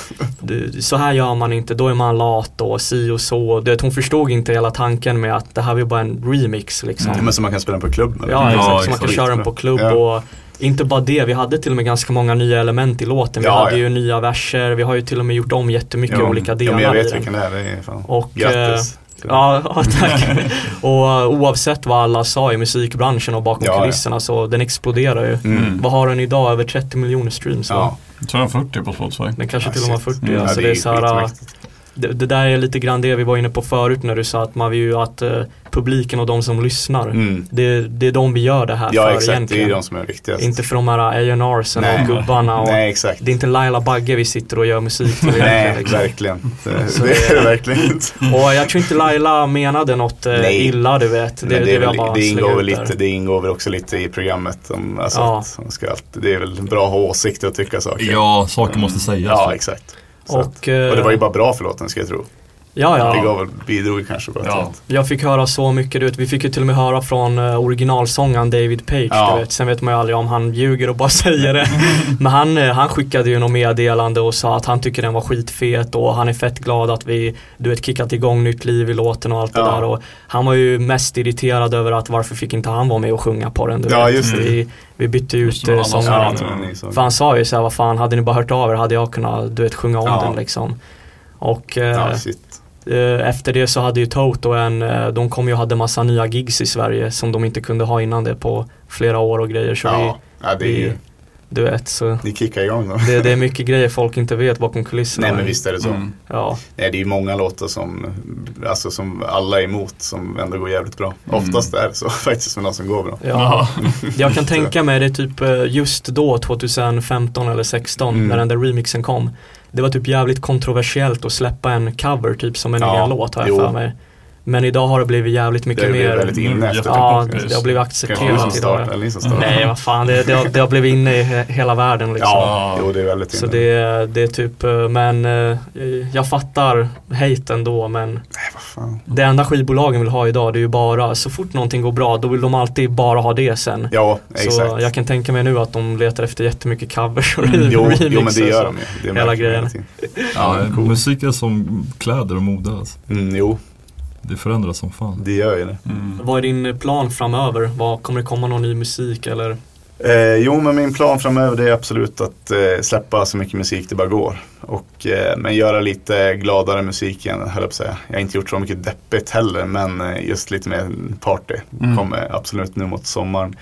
C: så här gör man inte, då är man lat och si och så. Du vet, hon förstod inte hela tanken med att det här var bara en remix liksom.
B: Ja, Men som man kan spela på klubb eller?
C: Ja,
D: Ja,
C: exakt. Så man kan köra den på klubb
B: Ja.
C: och inte bara det, vi hade till och med ganska många nya element i låten. Vi
B: Ja,
C: hade
B: ja.
C: ju nya verser, vi har ju till och med gjort om jättemycket
B: Jo.
C: olika
B: Ja,
C: delar
B: men jag vet
C: den.
B: vilken det är, det är fan.
C: Och,
B: Grattis.
C: Ja, ja tack. och uh, oavsett vad alla sa i musikbranschen och bakom
B: Ja, ja.
C: kulisserna så den exploderar ju.
B: Mm.
C: Vad har den idag? Över 30 miljoner streams va?
B: Ja.
F: Jag tror har 40 på Spotify.
C: Den kanske
B: Ja,
C: till och med har
B: shit.
C: 40.
F: Mm.
C: Alltså
B: Ja,
C: det är så här, uh,
B: skitmäktigt.
C: Det, det där är lite grann det vi var inne på förut när du sa att man vill ju att uh, publiken och de som lyssnar
B: Mm.
C: det, det är de vi gör det här
B: Ja
C: för
B: exakt, det är
C: egentligen.
B: de som är viktigast.
C: Inte för de här A&R'sen och gubbarna och
B: Nej exakt.
C: det är inte Laila Bagge vi sitter och gör musik till
B: Nej,
C: egentligen, liksom.
B: verkligen. Det, det är det verkligen inte.
C: Och jag tror inte Laila menade något eh, illa du vet. Det, det,
B: det, väl,
C: bara
B: det, ingår väl lite, det ingår väl också lite i programmet. Om, alltså
C: Ja.
B: att ska det är väl bra att ha åsikter och tycka saker.
D: Ja, saker måste sägas.
B: Ja, exakt. Så
C: Och,
B: att,
C: eh,
B: och det var ju bara bra för låten ska jag tro.
C: Ja,
B: Det
C: ja.
B: gav väl, bidrog kanske bara till
F: Ja.
B: att
C: Jag fick höra så mycket, du vet, vi fick ju till och med höra från uh, originalsångaren David Page,
B: Ja.
C: du vet. Sen vet man ju aldrig om han ljuger och bara säger det. Men han, eh, han skickade ju något meddelande och sa att han tycker den var skitfet och han är fett glad att vi, du vet, kickat igång nytt liv i låten och allt det
B: Ja.
C: där. Och han var ju mest irriterad över att varför fick inte han vara med och sjunga på den, du
B: Ja,
C: vet.
B: just det.
C: Vi, vi bytte ut
F: det, så-
C: sångaren.
B: Ja, det sång.
C: För han sa ju såhär, vad fan, hade ni bara hört av er hade jag kunnat, du vet, sjunga om
B: Ja.
C: den liksom. Och eh,
B: Ja, shit.
C: Eh, Efter det så hade ju Toto en, eh, de kom ju och hade massa nya gigs i Sverige som de inte kunde ha innan det på flera år och grejer. Så
B: Ja, ja, det är
C: vi,
B: ju,
C: vi, du vet, så
B: ni kickar igång då.
C: det, det är mycket grejer folk inte vet bakom kulisserna.
B: Nej men visst är det så.
F: Mm.
C: Ja,
B: Nej, det är ju många låtar som, alltså, som alla är emot som ändå går jävligt bra.
F: Mm.
B: Oftast är det så faktiskt med något som går bra.
C: ja. Jag kan tänka mig det typ eh, just då, 2015 eller 16,
B: Mm.
C: när den där remixen kom. Det var typ jävligt kontroversiellt att släppa en cover typ som en
B: Ja,
C: egen låt har jag
B: jo.
C: för mig. Men idag har det blivit jävligt mycket
B: Det
C: mer.
B: blivit väldigt inne efter
C: Ja,
F: tag.
C: det har blivit accepterat idag.
B: eller ni som startar.
C: Nej, vad fan, det, det, har, det har blivit inne i he- hela världen liksom.
B: Ja, jo det är väldigt
C: Så
B: inne.
C: det, är- det är typ, eh, men eh, jag fattar haten då men
B: Nej, vad fan.
C: det enda skivbolagen vill ha idag det är ju bara, så fort någonting går bra då vill de alltid bara ha det sen.
B: Ja,
C: Så
B: exakt.
C: jag kan tänka mig nu att de letar efter jättemycket covers och
B: Mm, jo,
C: remixer.
B: jo, men det gör
C: så-
B: de ju. Det
C: hela grejen.
D: Ja,
B: cool.
D: musik är som kläder och mode alltså.
B: Mm, jo,
D: Det förändras som fan.
B: det gör ju det.
F: Mm.
C: Vad är din plan framöver? Vad, kommer det komma någon ny musik eller?
B: Eh, jo, men min plan framöver det är absolut att eh, släppa så mycket musik det bara går. Och, eh, men göra lite gladare musik igen, höll jag på att säga. Jag har inte gjort så mycket deppigt heller, men eh, just lite mer party
F: Mm.
B: kommer absolut nu mot sommaren.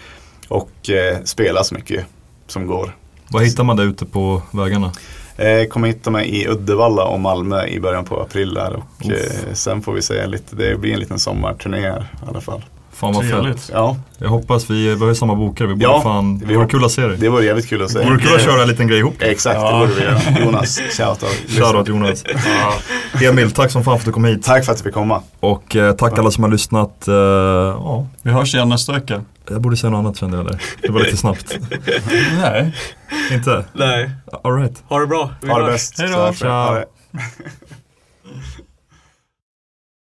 B: Och eh, spela så mycket som går.
D: Vad hittar man där ute på vägarna?
B: Eh, kommer hitta mig i Uddevalla och Malmö i början på april där. Och eh, sen får vi se lite, det blir en liten sommarturné här i alla fall.
D: Fan vad fett.
B: Ja,
D: Jag hoppas vi, vi har ju samma bokare, vi borde
B: Ja,
D: fan,
B: vi
D: det vore kul att se dig.
B: det vore jävligt kul att se.
D: Det vore kul att köra en liten grej ihop.
B: Exakt,
F: Ja.
B: det borde vi göra. Jonas, shoutout.
D: Shoutout Jonas. Emil, tack som fan för att du kom hit.
B: Tack för att du fick komma.
D: Och eh, tack alla som har lyssnat. Eh, ja,
F: Vi hörs igen nästa vecka.
D: Jag borde säga något annat kände jag eller? Det var lite snabbt.
F: Nej.
D: Inte?
C: Nej.
D: Alright.
C: Ha det bra. Vi
B: Ha det bäst.
F: Hej då.